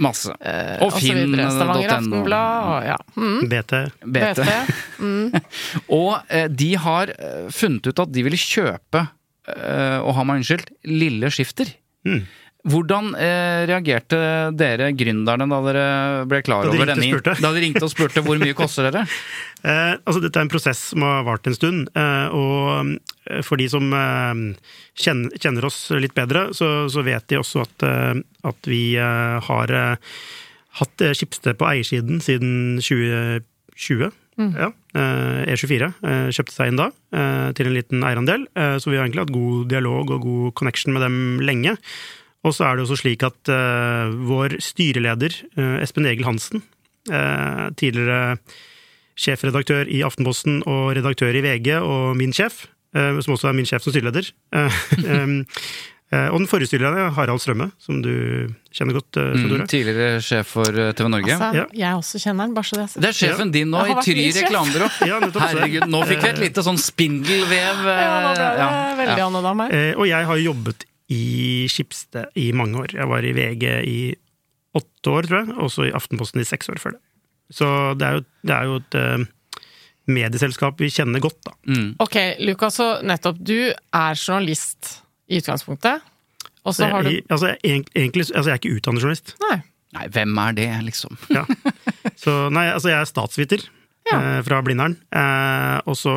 Masse. eh, Og. Stavanger finn.no. Aftenblad og ja. Mm, BT. BT. BT. [laughs] Og eh, de har funnet ut at de ville kjøpe, eh, og ha meg unnskyldt, Lille Skifter. Mm. Hvordan eh, reagerte dere gründerne da dere ble klar Da de over denne spurte. Da de ringte og spurte hvor mye koster dere? [laughs] Eh, altså Dette er en prosess som har vart en stund. Eh, og eh, for de som eh, kjenner, kjenner oss litt bedre, så, så vet de også at, eh, at vi eh, har hatt Schibsted på eiersiden siden 2020. Ja, eh, E24 eh, kjøpte seg inn da, til en liten eierandel. Så vi har egentlig hatt god dialog og god connection med dem lenge. Og så er det også slik at uh, vår styreleder, uh, Espen Egil Hansen, uh, tidligere sjefredaktør i Aftenposten og redaktør i VG, og min sjef, eh, som også er min sjef som styreleder. Eh, [laughs] eh, og den forrige styrelederen, Harald Strømme, som du kjenner godt, Mm, tidligere sjef for TV Norge. Altså, Ja. Jeg også kjenner den, bare så det er sagt. det er sjefen din nå i Try reklamebyrå. [laughs] Ja, Herregud, nå fikk vi et lite sånn spindelvev. Ja, nå ble det ja, veldig ja. Eh, og jeg har jobbet i Skipsted i mange år. Jeg var i VG i åtte år, tror jeg, og så i Aftenposten i seks år før det. Så det er jo, det er jo et eh, medieselskap vi kjenner godt, da. Mm. Ok, Lukas, så nettopp. Du er journalist i utgangspunktet. Og så har du Jeg, altså, jeg, egentlig, altså, jeg er ikke utdannet journalist. Nei. Nei, hvem er det, liksom? Ja. Så nei, altså jeg er statsviter Ja. eh, fra Blindern. Eh, og så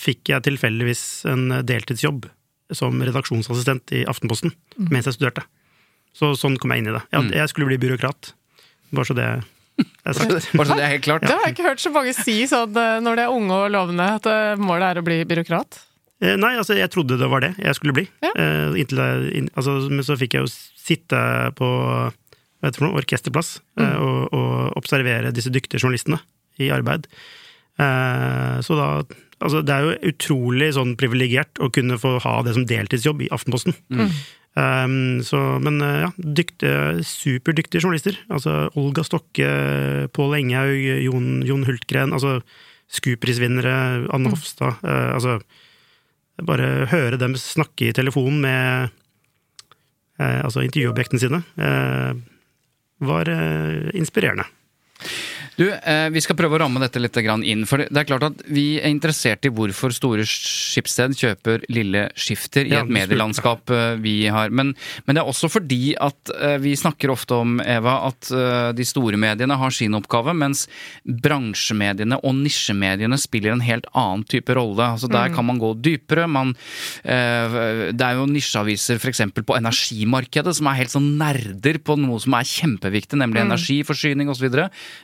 fikk jeg tilfeldigvis en deltidsjobb som redaksjonsassistent i Aftenposten Mm. mens jeg studerte. Så sånn kom jeg inn i det. Jeg, jeg skulle bli byråkrat. Bare så det er sagt. Bare så det er helt klart. Det har jeg ikke hørt så mange si sånn eh, når de er unge og lovende, at eh, målet er å bli byråkrat. Eh, Nei, altså jeg trodde det var det jeg skulle bli. Ja. Eh, inntil jeg, inn, altså, men så fikk jeg jo sitte på hva heter det for noe, orkesterplass eh, Mm. og, og observere disse dyktige journalistene i arbeid. Eh, så da Altså, det er jo utrolig sånn privilegert å kunne få ha det som deltidsjobb i Aftenposten. Um, så, men eh, ja, dyktige, superdyktige journalister. Altså Olga Stokke, Pål Enghaug, Jon, Jon Hultgren. Altså Scoop-prisvinnere, Anne Hofstad. eh, altså bare høre dem snakke i telefonen med uh, altså intervjuobjektene sine, uh, var inspirerende. Du, eh, Vi skal prøve å ramme dette litt inn. for Det er klart at vi er interessert i hvorfor store skipssted kjøper lille skifter i et medielandskap eh, vi har. Men, men det er også fordi at eh, vi snakker ofte om, Eva, at de store mediene har sin oppgave, mens bransjemediene og nisjemediene spiller en helt annen type rolle. Altså Der kan man gå dypere. Man, eh, det er jo nisjeaviser f.eks. på energimarkedet som er helt sånn nerder på noe som er kjempeviktig, nemlig energiforsyning osv.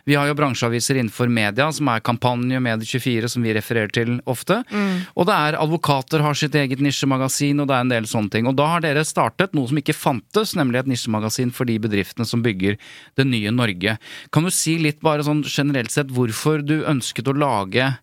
Vi har jo bransjeaviser innenfor media, som er Kampanje, Medie24, som vi refererer til ofte. Og det er advokater har sitt eget nisjemagasin, og det er en del sånne ting. Og da har dere startet noe som ikke fantes, nemlig et nisjemagasin for de bedriftene som bygger det nye Norge. Kan du si litt bare sånn generelt sett hvorfor du ønsket å lage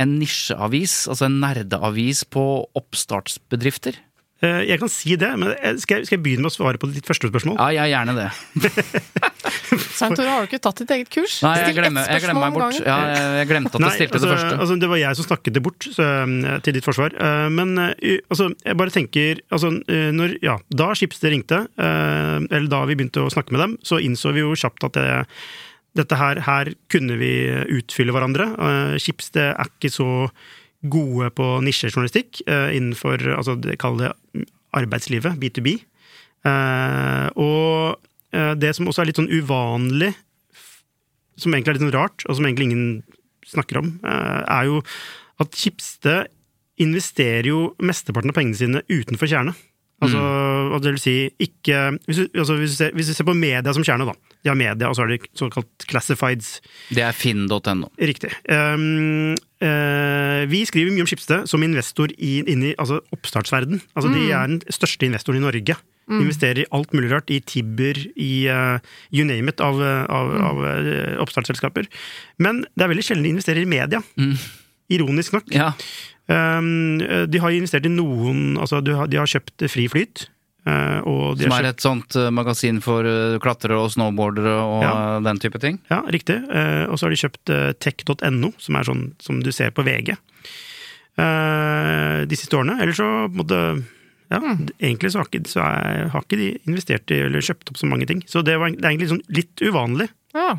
en nisjeavis, altså en nerdeavis på oppstartsbedrifter? Eh, Jeg kan si det, men skal jeg, skal jeg begynne med å svare på ditt første spørsmål? Ja, jeg gjerne det. [laughs] Santor, har du ikke tatt ditt eget kurs? Nei, jeg Still ett glemmer, jeg glemmer meg bort. gangen. Ja, jeg glemte at Nei, jeg stilte altså, det første. Altså, det var jeg som snakket det bort, så, eh, til ditt forsvar. Eh, Men eh, altså, jeg bare tenker altså, eh, når, ja, Da Schibsted ringte, eh, eller da vi begynte å snakke med dem, så innså vi jo kjapt at det, dette her, her kunne vi utfylle hverandre. Eh, Schibsted er ikke så gode på nisjejournalistikk eh, innenfor altså, det det arbeidslivet, B2B. Eh, og eh, det som også er litt sånn uvanlig som egentlig er litt sånn rart, og som egentlig ingen snakker om, er jo at Kipste investerer jo mesteparten av pengene sine utenfor kjerne. Altså, Mm. det vil si ikke hvis du, altså hvis, du ser, hvis du ser på media som kjerne, da. De har media, og så har de såkalt classifieds. Det er finn.no. Riktig. Um, vi skriver mye om Skipsted som investor i, inn i altså oppstartsverden. Altså, De er den største investoren i Norge. Investerer i alt mulig rart. I Tibber, i uh, you name it av, av, mm. av uh, oppstartsselskaper. Men det er veldig sjelden de investerer i media. Ironisk nok. Ja. Um, de har investert i noen altså de har, de har kjøpt Fri Flyt. De Som er et sånt eh, magasin for eh, klatrere og snowboardere og Ja. eh, den type ting? Ja, riktig. Eh, og så har de kjøpt eh, tech.no, som er sånn som du ser på VG. Eh, de siste årene. Eller så måtte ja, Egentlig så, har ikke, så har ikke de investert i eller kjøpt opp så mange ting. Så det, var, det er egentlig sånn litt uvanlig Ja.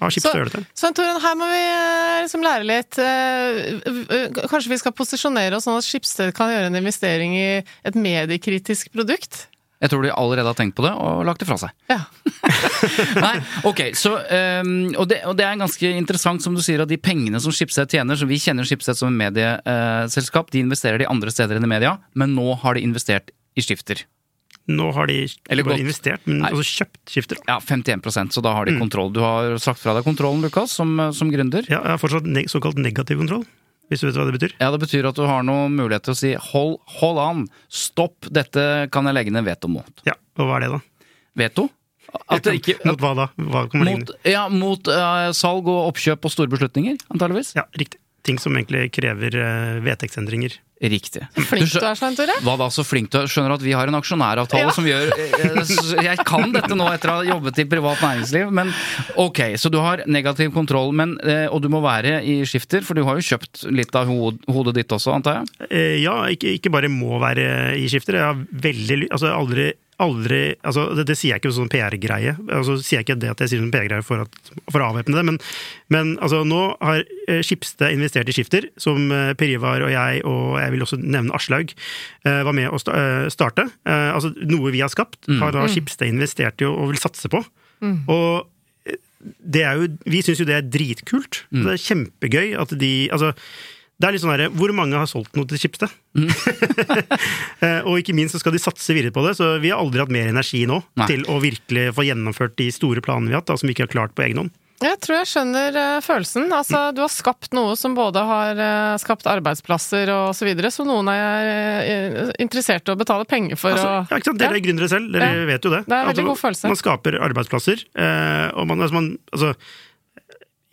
Av Schibsted å gjøre dette. Toren, her må vi eh, liksom lære litt. eh, Kanskje vi skal posisjonere oss sånn at Skipsted kan gjøre en investering i et mediekritisk produkt? Jeg tror de allerede har tenkt på det og lagt det fra seg. Ja. [laughs] Nei, ok, så, um, og, det, og det er ganske interessant som du sier at de pengene som Schibsted tjener, som vi kjenner Schibsted som et medieselskap, de investerer de andre steder enn i media, men nå har de investert i Skifter. Nå har de Eller bare godt. investert, men Nei. også kjøpt Skifter. Ja, 51% så da har de Mm. kontroll. Du har sagt fra deg kontrollen, Lukas, som, som gründer. Ja, jeg har fortsatt ne såkalt negativ kontroll, hvis du vet hva det betyr. Ja, det betyr at du har noen mulighet til å si hold, hold an, stopp, dette kan jeg legge ned veto mot. Ja, Og hva er det, da? Veto? Ikke Mot hva da? Hva kommer Mot, ja, mot uh, salg og oppkjøp og store beslutninger, antageligvis. Ja, riktig. Ting som egentlig krever uh, vedtektsendringer. Riktig. Flink du er, Svein Tore. Hva da, så flink du er. Skjønner at vi har en aksjonæravtale Ja. som gjør [laughs] eh, Jeg kan dette nå etter å ha jobbet i privat næringsliv, men ok, så du har negativ kontroll, men, eh, og du må være i skifter, for du har jo kjøpt litt av hodet ditt også, antar jeg? Eh, ja, ikke, ikke bare må være i skifter. Jeg har veldig Altså, aldri Aldri, altså det, det sier jeg ikke som sånn PR-greie. Altså sier jeg ikke det at jeg sier som PR-greie for, for å avvæpne det, men, men altså, nå har Skipste investert i skifter, som eh, Per Ivar og jeg, og jeg vil også nevne Aslaug, eh, var med å eh, starte. Eh, altså noe vi har skapt, har da Schibsted investert i og, og vil satse på. Og eh, det er jo, vi syns jo det er dritkult. Det er kjempegøy at de altså, det er litt sånn herre Hvor mange har solgt noe til Schibsted? Mm. [laughs] og ikke minst så skal de satse videre på det, så vi har aldri hatt mer energi nå Nei. til å virkelig få gjennomført de store planene vi har hatt, da, som vi ikke har klart på egen hånd. Jeg tror jeg skjønner eh, følelsen. Altså, du har skapt noe som både har eh, skapt arbeidsplasser og så videre, som noen er eh, interessert i å betale penger for Altså, ja, ikke sant? Dere er gründere selv, dere Ja. vet jo det. Det er en veldig Altså, god følelse. Man skaper arbeidsplasser, eh, og man, altså, man altså,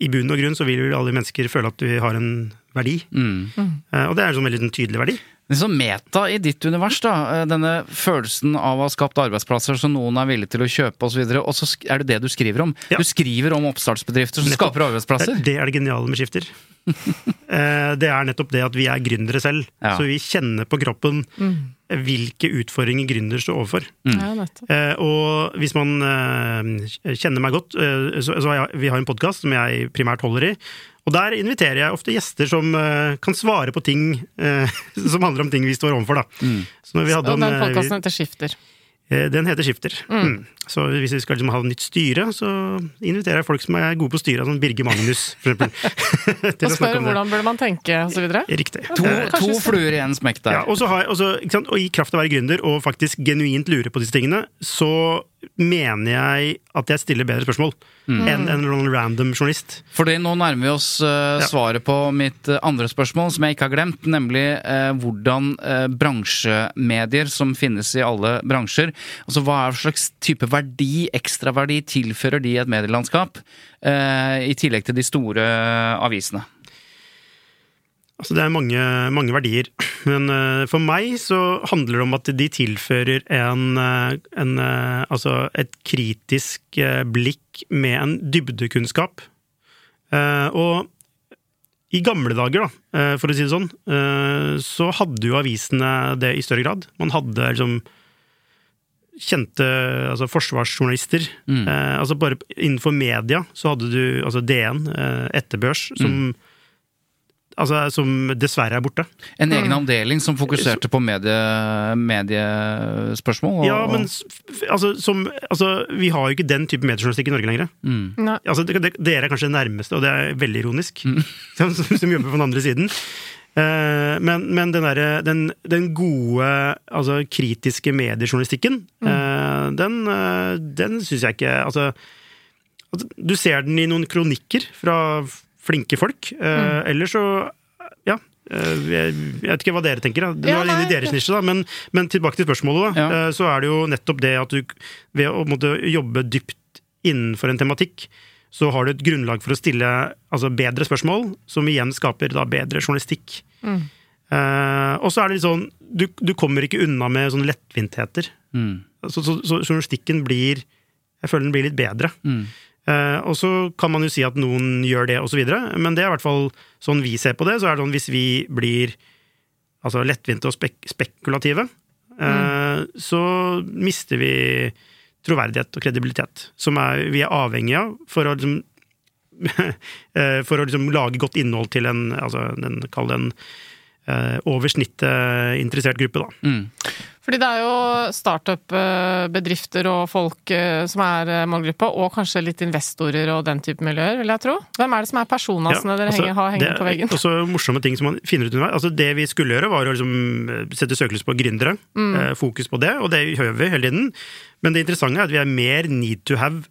I bunn og grunn så vil jo alle mennesker føle at vi har en verdi, Mm. eh, og det er en sånn veldig tydelig verdi. Men så meta i ditt univers, da. eh, Denne følelsen av å ha skapt arbeidsplasser som noen er villig til å kjøpe osv. Og, så og så er det det du skriver om. Ja. Du skriver om oppstartsbedrifter som Nettopp. skaper arbeidsplasser. Det er det geniale med skifter. [laughs] Eh, det er nettopp det at vi er gründere selv. Ja. Så vi kjenner på kroppen hvilke utfordringer gründer står overfor. Ja. Eh, og hvis man kjenner meg godt, så, så har jeg, vi har en podkast som jeg primært holder i. Og der inviterer jeg ofte gjester som uh, kan svare på ting uh, [laughs] som handler om ting vi står overfor. Da. Så når vi hadde Og den en, eh, podkasten heter Skifter. Eh, Den heter Skifter. Mm. Så hvis vi skal liksom ha nytt styre, så inviterer jeg folk som er gode på styret, som Birger Magnus, for eksempel. [laughs] [laughs] Og spør hvordan burde man tenke, osv. Riktig. To, to fluer i en smekk der. ja, og, så har jeg, og, så, ikke sant, og i kraft av å være gründer og faktisk genuint lure på disse tingene, så mener jeg at jeg stiller bedre spørsmål enn en random journalist. Fordi nå nærmer vi oss Ja. svaret på mitt eh, andre spørsmål, som jeg ikke har glemt, nemlig uh, hvordan uh, bransjemedier som finnes i alle bransjer, altså hva er slags type verdi, ekstraverdi, tilfører de et medielandskap, i tillegg til de store avisene? Altså, det er mange, mange verdier. [clears throat] Men eh, for meg så handler det om at de tilfører en, eh, en eh, Altså et kritisk blikk med en dybdekunnskap. Og i gamle dager, da, for å si det sånn, så hadde jo avisene det i større grad. Man hadde liksom kjente altså forsvarsjournalister. Mm. Altså bare innenfor media så hadde du altså DN, Etterbørs, som Altså, som dessverre er borte. En egen avdeling som fokuserte på medie, mediespørsmål? og- Ja, men altså, som, altså, vi har jo ikke den type mediejournalistikk i Norge lenger. Mm. Altså, det, det, dere er kanskje det nærmeste, og det er veldig ironisk, [laughs] som, som, som jobber på den andre siden. Uh, men, men den, der, den, den gode, altså kritiske mediejournalistikken, uh, den, uh, den syns jeg ikke altså, altså, Du ser den i noen kronikker fra flinke folk. Uh, Ellers så Ja. eh, jeg, vet ikke hva dere tenker, da. var Ja, er inn i deres nisje, da. Men, men tilbake til spørsmålet, da. Ja. eh, Så er det jo nettopp det at du ved å måtte jobbe dypt innenfor en tematikk, så har du et grunnlag for å stille altså, bedre spørsmål, som igjen skaper da bedre journalistikk. Eh, og så er det litt sånn du, du kommer ikke unna med sånne lettvintheter. Mm. Så, så, så journalistikken blir Jeg føler den blir litt bedre. Mm. Eh, og så kan man jo si at noen gjør det, osv., men det er i hvert fall sånn vi ser på det. Så er det sånn hvis vi blir altså lettvinte og spek spekulative, eh, så mister vi troverdighet og kredibilitet, som er, vi er avhengig av for å liksom [laughs] eh, For å liksom lage godt innhold til en, altså, en Kall det en over snittet interessert gruppe, da. Mm. Fordi det er jo startup-bedrifter og folk eh, som er målgruppa, målgruppe, og kanskje litt investorer og den type miljøer, vil jeg tro. Hvem er det som er personasene dere altså, henger, har hengende på veggen? Det er også morsomme ting som man finner ut underveis. Altså, det vi skulle gjøre, var å liksom eh, sette søkelys på gründere. Mm. eh, Fokus på det, og det gjør vi hele tiden. Men det interessante er at vi er mer need to have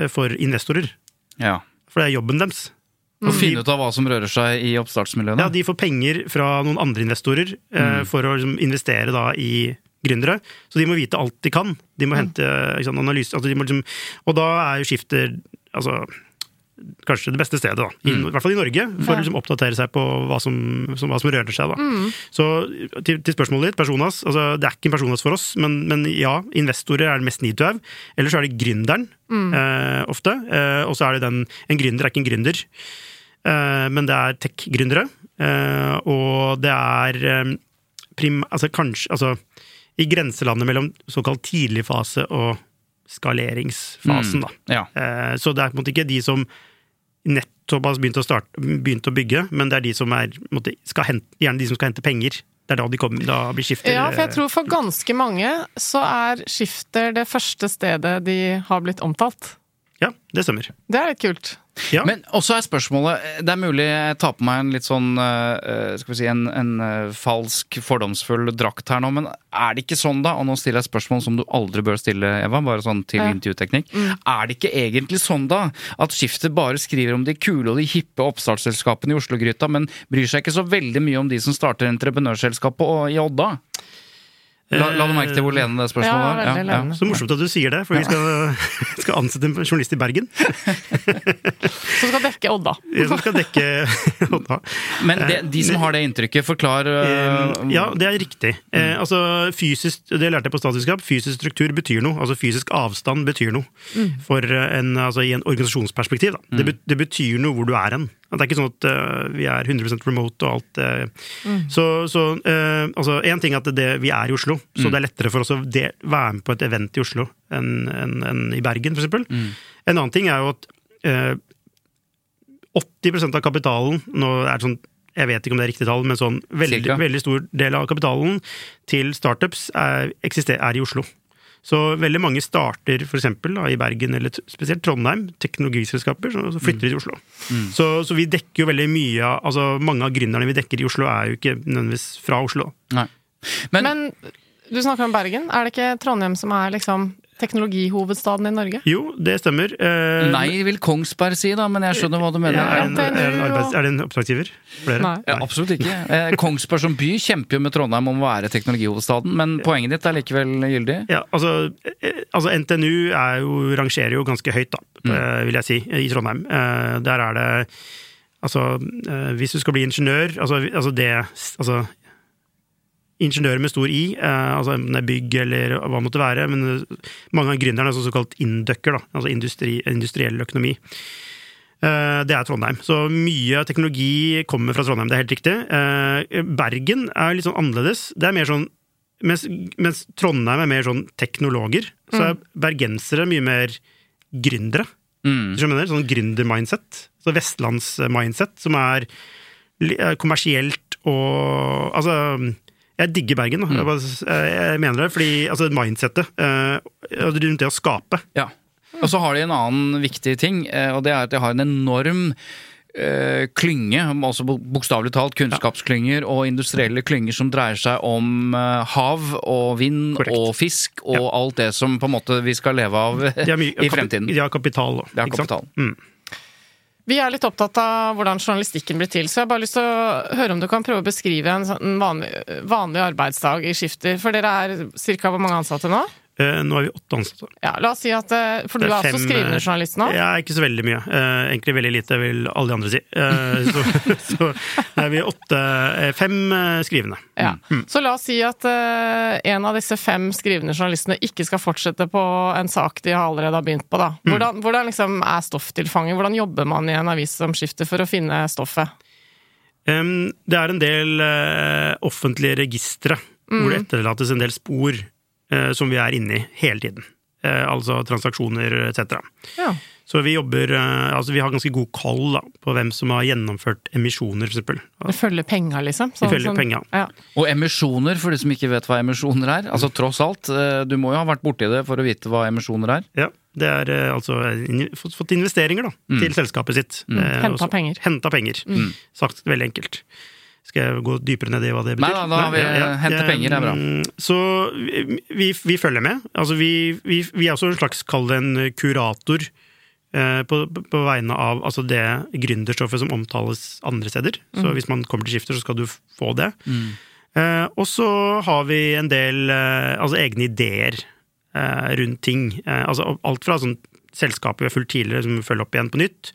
eh, for investorer. Ja. For det er jobben deres. Å Altså, finne ut av hva som rører seg i oppstartsmiljøene? ja, de får penger fra noen andre investorer eh, Mm. for å liksom, investere da i gründere. Så de må vite alt de kan. De Mm. må hente liksom, analyser altså de må liksom, Og da er jo skifter altså, kanskje det beste stedet, da. I, Mm. I hvert fall i Norge, for å liksom, oppdatere seg på hva som, som, hva som rører seg. da. Mm. Så til, til spørsmålet ditt, personas. Altså, det er ikke en personas for oss, men, men ja, investorer er det mest need to have. Ellers så er det gründeren, eh, ofte. Eh, og så er det den En gründer er ikke en gründer, men det er tech-gründere. Eh, og det er eh, prim... Altså kanskje Altså i grenselandet mellom såkalt tidligfase og skaleringsfasen, da. Ja. Eh, Så det er på en måte ikke de som nettopp har begynt å, starte, begynt å bygge, men det er de som er, måte, skal hente, gjerne de som skal hente penger. Det er da de kommer, da blir skifter Ja, for jeg tror for ganske mange så er Skifter det første stedet de har blitt omtalt. Ja, det stemmer. Det er litt kult. Ja. Men også er spørsmålet Det er mulig jeg tar på meg en litt sånn eh, Skal vi si en, en eh, falsk, fordomsfull drakt her nå, men er det ikke sånn, da, og nå stiller jeg spørsmål som du aldri bør stille, Eva, bare sånn til Ja. intervjuteknikk, er det ikke egentlig sånn, da, at Skiftet bare skriver om de kule og de hippe oppstartsselskapene i Oslo-gryta, men bryr seg ikke så veldig mye om de som starter entreprenørselskapet i Odda? La, la du merke til hvor lene det spørsmålet Ja, var? Ja. Så morsomt at du sier det, for vi skal, [laughs] skal ansette en journalist i Bergen. [laughs] Som skal dekke Odda. [laughs] Som skal dekke Odda. Men det, de som har det inntrykket, forklar Eh, øh, Ja, det er riktig. Mm. altså, fysisk, det lærte jeg på statsvitenskap. Fysisk struktur betyr noe. Altså fysisk avstand betyr noe. For eh, en, altså, I en organisasjonsperspektiv. Da. Det, det betyr noe hvor du er hen. Det er ikke sånn at uh, vi er 100% remote og alt. eh. Så, så uh, altså, en ting er at det, vi er i Oslo, så det er lettere for oss å de, være med på et event i Oslo enn en, en i Bergen, for eksempel. En annen ting er jo at eh, 80% av kapitalen Nå er det sånn jeg vet ikke om det er riktig tall, men sånn veldig, veldig stor del av kapitalen til startups er, eksister, er i Oslo. Så veldig mange starter for eksempel, da, i Bergen, eller spesielt Trondheim, teknologiselskaper, så, så flytter de til Oslo. Så, så vi dekker jo veldig mye av altså Mange av gründerne vi dekker i Oslo, er jo ikke nødvendigvis fra Oslo. Nei. Men, Men du snakker om Bergen. Er det ikke Trondheim som er liksom teknologihovedstaden i Norge? Jo, det stemmer. Eh, nei, vil Kongsberg si, da, men jeg skjønner hva du mener. Ja, er, det en, er, en arbeids, er det en oppdragsgiver? Flere? Nei. Ja, absolutt ikke. Eh, Kongsberg som by kjemper jo med Trondheim om å være teknologihovedstaden, men poenget ditt er likevel gyldig? Ja, altså, eh, altså NTNU er jo, rangerer jo ganske høyt, da, eh, vil jeg si, i Trondheim. Eh, Der er det Altså, eh, hvis du skal bli ingeniør Altså, altså det Altså ingeniører med stor I, eh, altså enten det er bygg eller hva det måtte være, men eh, mange av gründerne er sånn såkalt inducker, da, altså industri, industriell økonomi. Eh, Det er Trondheim. Så mye teknologi kommer fra Trondheim, det er helt riktig. Eh, Bergen er litt sånn annerledes. Det er mer sånn mens, mens Trondheim er mer sånn teknologer, så er bergensere mye mer gründere. Mm. Skjønner? Sånn gründer-mindset. Så vestlands-mindset, som er eh, kommersielt og Altså, jeg digger Bergen, Mm. Jeg, bare, jeg mener det, fordi altså, mindsettet eh, rundt det å skape Ja. Og så har de en annen viktig ting, eh, og det er at de har en enorm eh, klynge, altså bo- bokstavelig talt kunnskapsklynger og industrielle klynger som dreier seg om eh, hav og vind Korrekt. og fisk og alt det som på en måte vi skal leve av [laughs] i fremtiden. De har kapital De har kapital. Vi er litt opptatt av hvordan journalistikken blir til, så jeg har bare lyst til å høre om du kan prøve å beskrive en sånn vanlig, vanlig arbeidsdag i Skifter. For dere er ca. hvor mange ansatte nå? Eh, nå er vi åtte ansatte. Ja, la oss si at eh, For du er, er også skrivende eh, journalist nå? Ja, ikke så veldig mye. Egentlig veldig lite, vil alle de andre si. Så, [laughs] så er vi åtte Fem skrivende. Ja. Så la oss si at en av disse fem skrivende journalistene ikke skal fortsette på en sak de allerede har begynt på. Da. Hvordan, hvordan liksom er stofftilfanget? Hvordan jobber man i en avis som skifter for å finne stoffet? Um, det er en del uh, offentlige registre hvor det etterlates en del spor som vi er inne i hele tiden. Eh, altså transaksjoner etc. Ja. Så vi jobber eh, Altså vi har ganske god koll på hvem som har gjennomført emisjoner, f.eks. Det følger penga, liksom? Det følger penga. Ja. Og emisjoner, for de som ikke vet hva emisjoner er. Altså tross alt, eh, du må jo ha vært borti det for å vite hva emisjoner er. Ja, det er eh, altså in- fått, investeringer da, til selskapet sitt. Eh, Henta penger. Henta penger. Sagt veldig enkelt. Skal jeg gå dypere ned i hva det betyr? Nei da, da har vi- hente penger er bra. Mm, Så vi, vi, følger med. Altså vi, vi, vi er også en slags, kall det en kurator, eh, på, på vegne av altså det gründerstoffet som omtales andre steder. Mm. Så hvis man kommer til skifter, så skal du få det. Eh, og så har vi en del eh, altså egne ideer eh, rundt ting. Eh, altså alt fra sånn selskaper vi har fulgt tidligere, som vi følger opp igjen på nytt,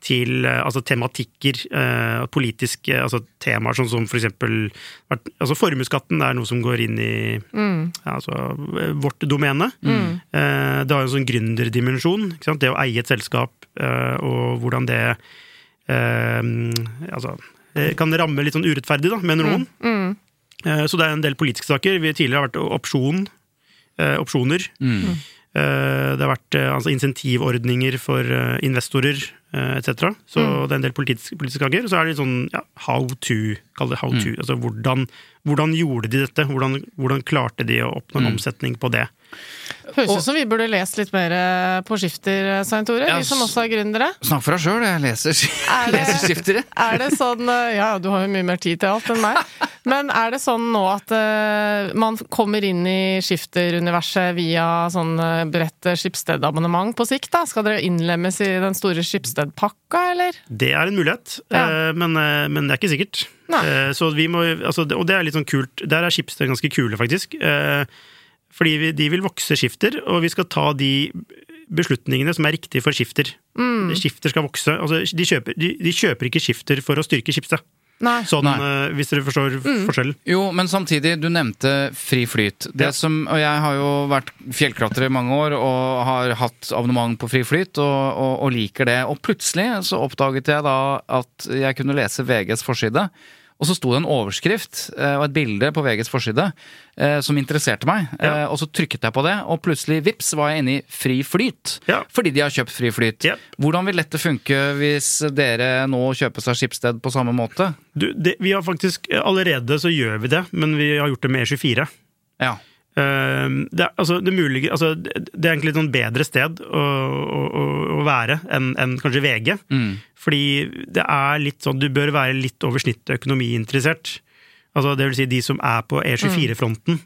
til eh, altså tematikker, eh, politiske altså temaer, sånn som for eksempel altså Formuesskatten er noe som går inn i ja, altså, eh, vårt domene. Eh, det har jo en sånn gründerdimensjon. ikke sant? Det å eie et selskap, eh, og hvordan det eh, altså, kan ramme litt sånn urettferdig, da, mener noen. Eh, Så det er en del politiske saker. Vi tidligere har vært opsjon, eh, opsjoner. Eh, Det har vært eh, altså, insentivordninger for eh, investorer eh, etc. Så det er en del politiske, politiske ganger. Og så er det litt sånn ja, how to, kall det how to. Altså hvordan, hvordan gjorde de dette? Hvordan, hvordan klarte de å oppnå en omsetning på det? Høres ut som vi burde lest litt mer eh, på Skifter, Svein Tore. Ja, Vi som også er gründere. Snakk for deg sjøl, jeg leser, [laughs] Er det- leser skiftere. Er det sånn eh, Ja, du har jo mye mer tid til alt enn meg. [laughs] Men er det sånn nå at uh, man kommer inn i skifteruniverset via sånn uh, bredt skipsstedabonnement på sikt? da? Skal dere innlemmes i den store Skipsted-pakka, eller? Det er en mulighet, Ja. uh, men, eh, men det er ikke sikkert. Eh, Så vi må, altså, og det er litt sånn kult. Der er Schibsted ganske kule, faktisk. Uh, Fordi vi, de vil vokse skifter, og vi skal ta de beslutningene som er riktige for skifter. Mm. Skifter skal vokse. Altså, de, kjøper, de, de kjøper ikke skifter for å styrke Schibsted. Nei. Sånn, Nei. eh, hvis dere forstår forskjellen. Jo, men samtidig, du nevnte fri flyt. Det Ja. som, og jeg har jo vært fjellklatrer i mange år og har hatt abonnement på fri flyt og, og, og liker det. Og plutselig så oppdaget jeg da at jeg kunne lese VGs forside. Og så sto det en overskrift eh, og et bilde på VGs forside eh, som interesserte meg. Ja. Eh, og så trykket jeg på det, og plutselig, vips, var jeg inne i Fri Flyt. Ja. Fordi de har kjøpt Fri Flyt. Ja. Hvordan vil dette funke hvis dere nå kjøper seg Skipsted på samme måte? Du, det, vi har faktisk, Allerede så gjør vi det, men vi har gjort det med E24. Ja. Eh, det, er, altså, det, mulige, altså, det, er egentlig et sånn bedre sted å, å, å, å være enn en kanskje VG. Mm. Fordi det er litt sånn, du bør være litt over snittet økonomiinteressert. Altså, det vil si de som er på E24-fronten,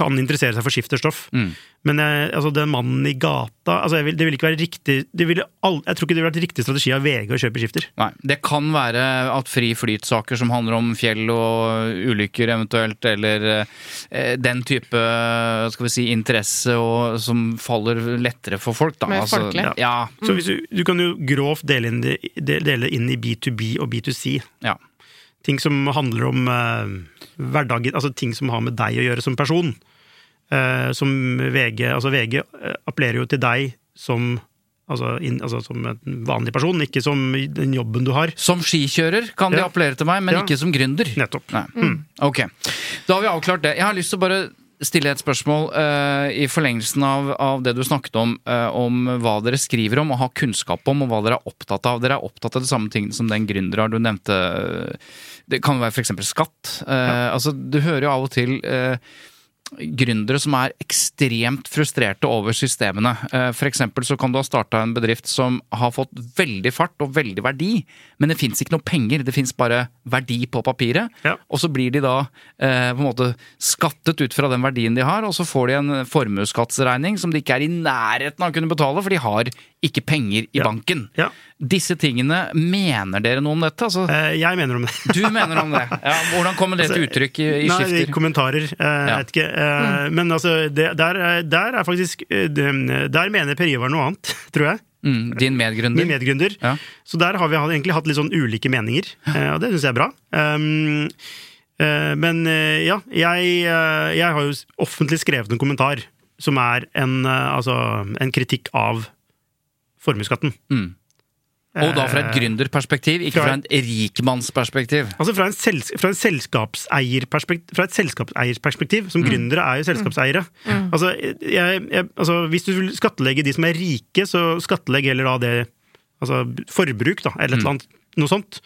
kan interessere seg for skifterstoff. Mm. Men jeg, altså, den mannen i gata altså, jeg vil, Det vil ikke være riktig det ville aldri, Jeg tror ikke det ville vært riktig strategi av VG å kjøpe skifter. Nei, Det kan være at fri flyt-saker som handler om fjell og ulykker eventuelt, eller eh, den type skal vi si, interesse og, som faller lettere for folk. da. Mer folkelig. Ja, Så hvis du, du kan jo grovt dele inn, dele inn i B2B og B2C. ja. Ting som handler om eh, hverdagen, altså ting som har med deg å gjøre som person. Eh, som VG Altså, VG eh, appellerer jo til deg som Altså, in, altså som en vanlig person, ikke som den jobben du har. Som skikjører kan de Ja. appellere til meg, men Ja. ikke som gründer. Nettopp. Nei. Mm. Ok, da har vi avklart det. Jeg har lyst til å bare stille et spørsmål uh, i forlengelsen av, av det du snakket om, uh, om hva dere skriver om og har kunnskap om, og hva dere er opptatt av. Dere er opptatt av de samme tingene som den gründer har. Du nevnte Det kan være f.eks. skatt. Eh, altså, du hører jo av og til eh, gründere som er ekstremt frustrerte over systemene. Eh, eksempel så kan du ha starta en bedrift som har fått veldig fart og veldig verdi, men det fins ikke noe penger, det fins bare verdi på papiret. Ja. Og så blir de da eh, på en måte skattet ut fra den verdien de har, og så får de en formuesskattsregning som de ikke er i nærheten av å kunne betale, for de har ikke penger i Ja. banken. Ja. Disse tingene, mener dere noe om dette? Altså, Eh, jeg mener om det. [laughs] du mener om det. Ja, hvordan kommer det til uttrykk i, i Nei, i skifter? kommentarer. Eh, Ja. jeg vet ikke. Eh, Men altså, det, der, er- der er faktisk Der mener Per Ivar noe annet, [laughs] tror jeg. Mm, din medgründer? Min medgründer. Ja. Så der har vi egentlig hatt litt sånn ulike meninger, og det syns jeg er bra. Um, eh, men ja, jeg, jeg har jo offentlig skrevet en kommentar som er en, altså, en kritikk av formuesskatten. Mm. Og da fra et Eh, gründerperspektiv, ikke fra fra et rikmannsperspektiv. Altså fra, en sels, fra, en selskapseierperspektiv, fra et selskapseierperspektiv, som gründere er jo selskapseiere. Altså, jeg, jeg, altså, hvis du vil skattlegge de som er rike, så skattlegg heller da det Altså forbruk, da, eller mm. eller annet. Noe sånt.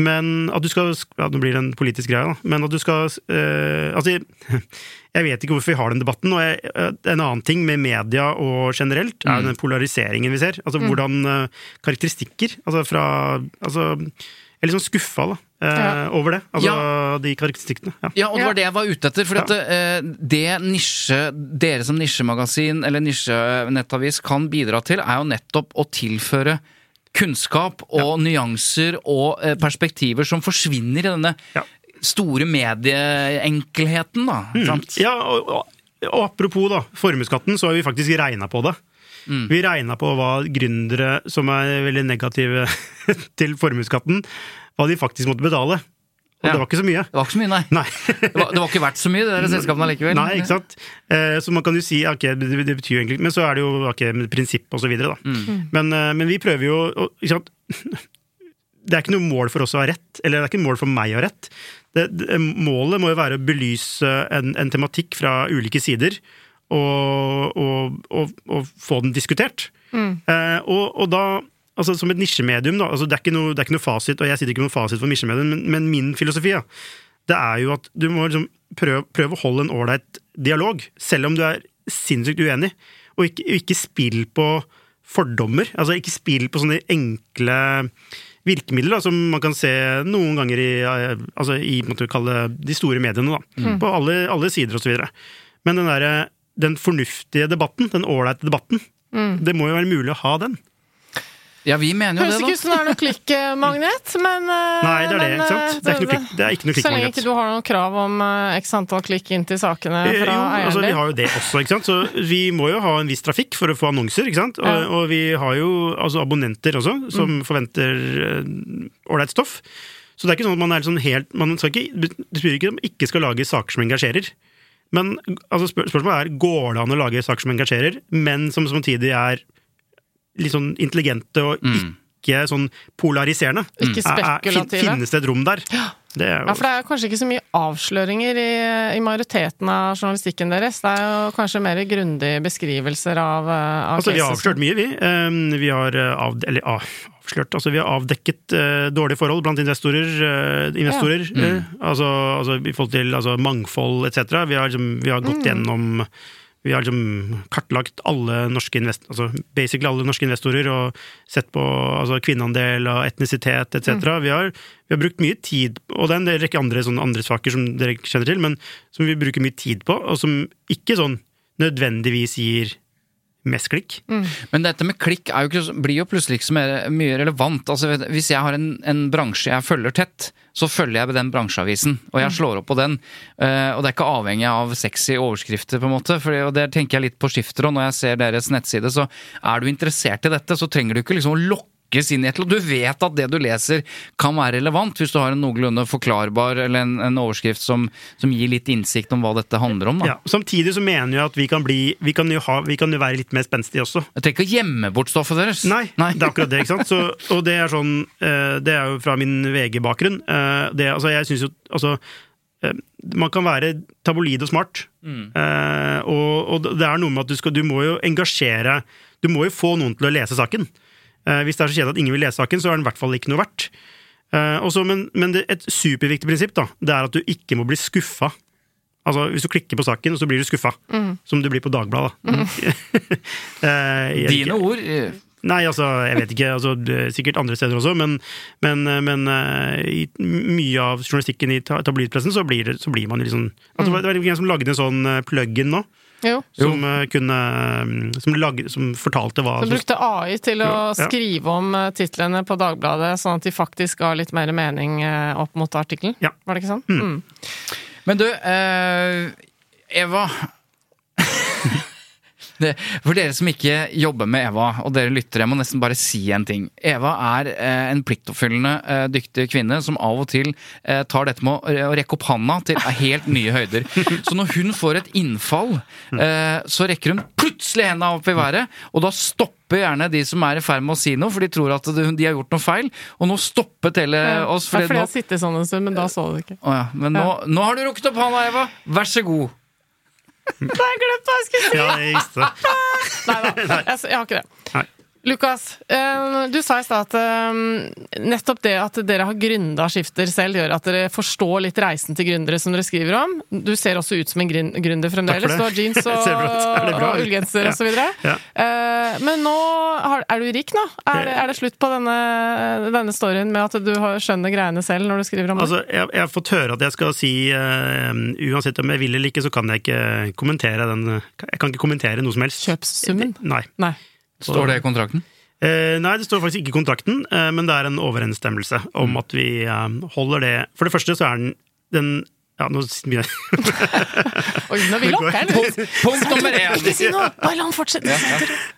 Men at du skal Ja, nå blir det en politisk greie, da. Men at du skal eh, Altså, jeg, [laughs] jeg vet ikke hvorfor vi har den debatten. Og jeg, en annen ting med media og generelt er den polariseringen vi ser. Altså hvordan eh, karakteristikker Altså fra Altså jeg er litt sånn skuffa da, eh, Ja. over det. Altså Ja. de karakteristikkene. Ja. Ja, og det var det jeg var ute etter. For at eh, det nisje, dere som nisjemagasin eller nisjenettavis kan bidra til, er jo nettopp å tilføre kunnskap og nyanser og eh, perspektiver som forsvinner i denne Ja. store medieenkelheten, da. sant? Ja, og, og apropos da, formuesskatten, så har vi faktisk regna på det. Mm. Vi regna på hva gründere som er veldig negative [laughs] til formuesskatten, hva de faktisk måtte betale. Og Ja. det var ikke så mye. Det var ikke så mye, nei. Nei. Det var, det var ikke verdt så mye, det der selskapene allikevel. Nei, ikke sant? Eh, så man kan jo si ok, det, det betyr jo egentlig Men så er det jo ok, med prinsipp og så videre, da. Mm. Men, eh, men vi prøver jo å- ikke sant? [laughs] Det er ikke noe mål for oss å ha rett, eller det er ikke noe mål for meg å ha rett. Det, det, målet må jo være å belyse en, en tematikk fra ulike sider, og, og, og, og få den diskutert. Eh, og, og da Altså Som et nisjemedium, da. Altså det, er noe, det er ikke noe fasit, og jeg sitter ikke med noe fasit for nisjemedium, men, men min filosofi ja, det er jo at du må liksom prøve, prøve å holde en ålreit dialog, selv om du er sinnssykt uenig. Og ikke, ikke spill på fordommer. Altså ikke spill på sånne enkle virkemiddel da, som man kan se noen ganger i, eh, altså i kalle de store mediene. Da, På alle, alle sider osv. Men den, der, den fornuftige debatten, den ålreite debatten, det må jo være mulig å ha den. Ja, vi mener jo Høres det, ikke da. ut som det er noe klikkmagnet, [laughs] men eh, Nei, det er det, men, ikke sant? eh, Det er ikke noe klikk- det er ikke noe Så lenge ikke du har noen krav om eh, x antall klikk inn til sakene fra fra din. altså vi har jo det også, ikke sant. Så vi må jo ha en viss trafikk for å få annonser, ikke sant. Og, Ja. og vi har jo altså abonnenter også, som forventer ålreit uh, stoff. Så det er ikke sånn at man er liksom helt man skal ikke, Det betyr ikke at man ikke skal lage saker som engasjerer. Men altså, spør, spørsmålet er går det an å lage saker som engasjerer, men som samtidig er litt sånn intelligente og ikke sånn polariserende. Ikke spekulative. Finnes det et rom der? Det er jo Ja, for det er kanskje ikke så mye avsløringer i, i majoriteten av journalistikken deres. Det er jo kanskje mer grundige beskrivelser av, eh, av Altså, vi har avslørt mye, vi. Um, Vi har eh, av, eller, ah, avslørt Altså, vi har avdekket eh, dårlige forhold blant investorer. investorer eh, altså, altså i forhold til altså, mangfold etc. Vi har, liksom, vi har gått gjennom vi har liksom kartlagt alle norske invest altså basically alle norske investorer og sett på altså, kvinneandel og etnisitet etc. Vi, har, vi har brukt mye tid Og det er en rekke andre, sånne andre saker som dere kjenner til, men som vi bruker mye tid på, og som ikke sånn nødvendigvis gir mest klikk. Men dette med klikk er jo ikke, blir jo plutselig ikke så mer, mye relevant. Altså, hvis jeg har en, en bransje jeg følger tett, så følger jeg med den bransjeavisen, og jeg slår opp på den. eh, og det er ikke avhengig av sexy overskrifter, på en måte. For, og det tenker jeg litt på skifter, og når jeg ser deres nettside, så er du interessert i dette, så trenger du ikke liksom å lokkes inn i et eller annet. Du vet at det du leser kan være relevant, hvis du har en noenlunde forklarbar eller en, en overskrift som, som gir litt innsikt om hva dette handler om. Ja, samtidig så mener jeg at vi kan bli Vi kan jo, ha, vi kan jo være litt mer spenstige også. Jeg trenger ikke å gjemme bort stoffet deres. Nei, det er akkurat det. ikke sant? Så, og det er sånn eh, Det er jo fra min VG-bakgrunn. Eh, det- Altså, jeg syns jo Altså eh, man kan være tabloid og smart, mm. og, og det er noe med at du, skal, du må jo engasjere Du må jo få noen til å lese saken. Eh, hvis det er så kjedelig at ingen vil lese saken, så er den i hvert fall ikke noe verdt. Eh, også, men men det, et superviktig prinsipp da, det er at du ikke må bli skuffa. Altså, Hvis du klikker på saken, så blir du skuffa. Som du blir på Dagbladet. da. [laughs] Eh, Dine ord. Nei, altså, jeg vet ikke. Altså, er sikkert andre steder også, men, men, men i mye av journalistikken i ta- tabloidpressen så blir, så blir man liksom... sånn altså, Det var en som lagde en sånn plug-in nå, Jo. som eh, kunne mm, som, lag, som fortalte hva Som brukte AI til å Ja. skrive om eh, titlene på Dagbladet, sånn at de faktisk ga litt mer mening eh, opp mot artikkelen? Ja. Var det ikke sånn? Mm. Men du, eh, Eva [laughs] det, For dere som ikke jobber med Eva, og dere lytter, jeg må nesten bare si en ting. Eva er eh, en pliktoppfyllende, eh, dyktig kvinne som av og til eh, tar dette med å, å rekke opp handa til helt nye høyder. [laughs] Så når hun får et innfall, eh, så rekker hun plutselig henda opp i været, og da stopper gjerne de som er i ferd med å si noe, for de tror at de har gjort noe feil. Og nå stoppet hele oss. det er fordi jeg har sittet sånn en stund, men da så du det ikke. Å ja, men nå, nå har du rukket opp handa, Eva. Vær så god. [laughs] Da har jeg glemt hva jeg skulle si! Ja, jeg visste det. [laughs] Nei da, jeg, jeg har ikke det. Nei. Lukas, eh, du sa i stad at eh, nettopp det at dere har gründa Skifter selv, gjør at dere forstår litt reisen til gründere som dere skriver om. Du ser også ut som en grün- gründer fremdeles. Du har jeans [laughs] og, og ullgenser Ja. osv. Ja. Eh, men nå er du rik nå? Er, det- er det slutt på denne, denne storyen med at du skjønner greiene selv når du skriver om det? Altså, jeg, jeg har fått høre at jeg skal si uh, Uansett om jeg vil eller ikke, så kan jeg ikke kommentere den Jeg kan ikke kommentere noe som helst. Kjøpssummen? Nei. Nei. Står det i kontrakten? Eh, nei, det står faktisk ikke i kontrakten, eh, men det er en overensstemmelse om at vi eh, holder det For det første så er den, den Ja, nå begynner [laughs] Oi, nå vil lokke her. Punkt nummer én! Ikke si noe! Bare la ham fortsette!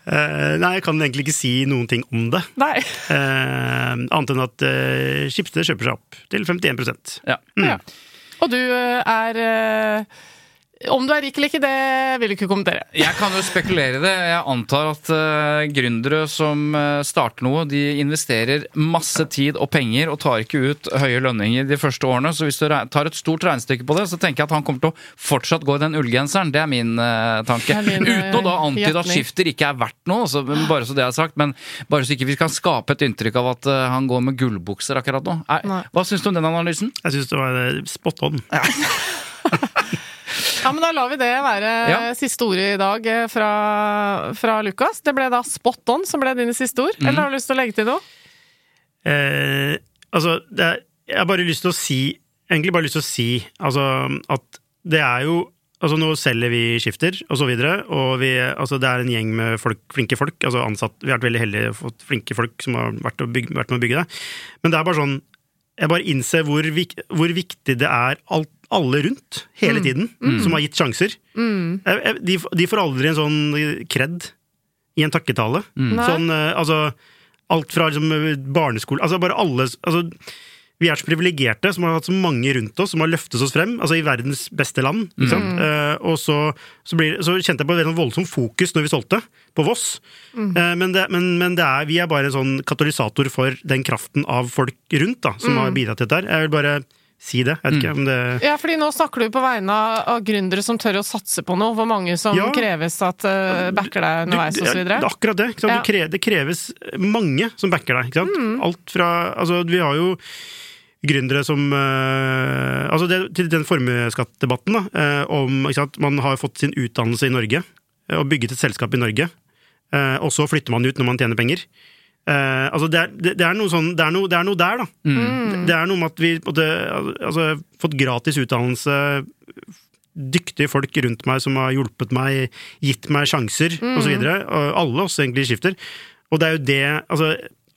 Eh, Nei, jeg kan egentlig ikke si noen ting om det. Nei. Uh, annet enn at uh, Schibsted kjøper seg opp til 51 Ja. Ja. Og du uh, er eh, Om du er rik eller ikke, det vil du ikke kommentere. Jeg kan jo spekulere i det. Jeg antar at uh, gründere som eh, starter noe, de investerer masse tid og penger og tar ikke ut høye lønninger de første årene. Så hvis du tar et stort regnestykke på det, så tenker jeg at han kommer til å fortsatt gå i den ullgenseren. Det er min uh, tanke. Er min, Uten å da antyde at skifter ikke er verdt noe, så, bare så det er sagt. Men bare så ikke vi kan skape et inntrykk av at uh, han går med gullbukser akkurat nå. Er, hva syns du om den analysen? Jeg syns det var spot on. Ja, [laughs] men Da lar vi det være Ja. siste ordet i dag eh, fra, fra Lukas. Det ble da spot on som ble dine siste ord. Eller har du lyst til å legge til noe? eh, Altså, det er, jeg har bare lyst til å si Egentlig bare lyst til å si altså, at det er jo Altså Nå selger vi skifter og så videre, og vi, altså det er en gjeng med folk, flinke folk. altså ansatt, Vi har vært veldig heldige og fått flinke folk som har vært, bygge, vært med å bygge det. Men det er bare sånn Jeg bare innser hvor, vik, hvor viktig det er alt, alle rundt, hele tiden, som har gitt sjanser. Jeg- De, de får aldri en sånn kred i en takketale. Nei. Sånn, eh, altså Alt fra liksom, barneskole Altså bare alle altså, Vi er så privilegerte som har hatt så mange rundt oss som har løftet oss frem, altså i verdens beste land. Sant? Eh, og så, så, blir, så kjente jeg på et voldsomt fokus når vi solgte, på Voss. Eh, men det, men, men det er, vi er bare en sånn katalysator for den kraften av folk rundt da, som har bidratt til dette. Jeg vil bare si det. Jeg vet ikke om det Ja, fordi nå snakker du på vegne av gründere som tør å satse på noe. Hvor mange som Ja. kreves at uh, backer deg underveis osv. Det er akkurat det. Ikke sant? Ja. Du det kreves mange som backer deg. Ikke sant? Mm. Alt fra Altså, vi har jo gründere som uh, Altså, det, til den formuesskattdebatten, da, uh, om ikke sant? Man har fått sin utdannelse i Norge og bygget et selskap i Norge, eh, og så flytter man ut når man tjener penger. Eh, altså det, er, det, er sånn, det, er noe, det er noe der, da. Mm. Det, er noe med at vi altså, fått gratis utdannelse, dyktige folk rundt meg som har hjulpet meg, gitt meg sjanser, så videre. Alle oss egentlig skifter. Og det er jo det Altså,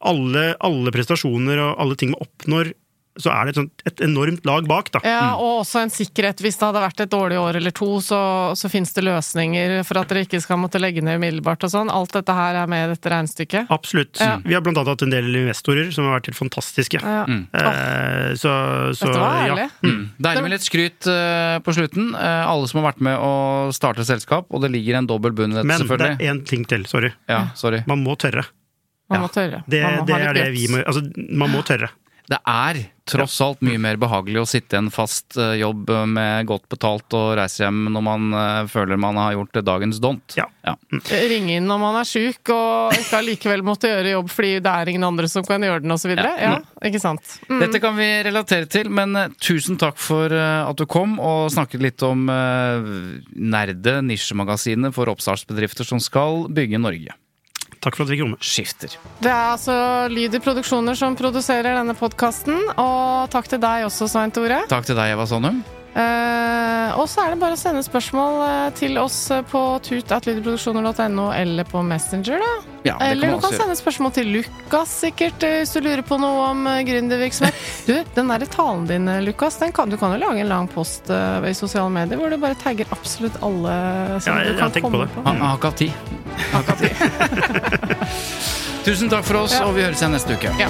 alle, alle prestasjoner og alle ting man oppnår, så er det et, sånt, et enormt lag bak, da. Ja, og også en sikkerhet. Hvis det hadde vært et dårlig år eller to, så, så finnes det løsninger for at dere ikke skal måtte legge ned umiddelbart og sånn. Alt dette her er med i dette regnestykket. Absolutt. Ja. Vi har blant annet hatt en del investorer som har vært helt fantastiske. Ja. Eh, så, så Dette var ja. Mm. Deilig med litt skryt uh, på slutten. Uh, alle som har vært med å starte selskap, og det ligger en dobbel bunn i dette, Men det er én ting til, sorry. Ja, sorry. Man må tørre. Man må tørre. Det, Man må det er det vi må Altså, man må tørre. Det er tross alt mye mer behagelig å sitte i en fast eh, jobb med godt betalt og reise hjem når man eh, føler man har gjort dagens dont. Ja. Ringe inn når man er sjuk og ikke allikevel måtte gjøre jobb fordi det er ingen andre som kan gjøre den, osv. Ja. Ja. ja, ikke sant. Mm. Dette kan vi relatere til, men eh, tusen takk for eh, at du kom og snakket litt om eh, Nerde, nisjemagasinet for oppstartsbedrifter som skal bygge Norge. Takk for at vi fikk komme. Skifter. Det er altså Lyder Produksjoner som produserer denne podkasten, og takk til deg også, Svein Tore. Takk til deg, Eva Sonnum. Eh, og så er det bare å sende spørsmål eh, til oss på tutatlydeproduksjoner.no eller på Messenger, da. Ja, eller du kan også sende spørsmål til Lukas, sikkert, eh, hvis du lurer på noe om eh, gründervirksomhet. [laughs] Du, den derre talen din, eh, Lukas, den kan, du kan jo lage en lang post eh, i sosiale medier hvor du bare tagger absolutt alle som Ja, jeg- du kan tenkt på komme det. på. Han har ikke hatt tid. [laughs] Tusen takk for oss, Ja. og vi høres igjen neste uke. Ja.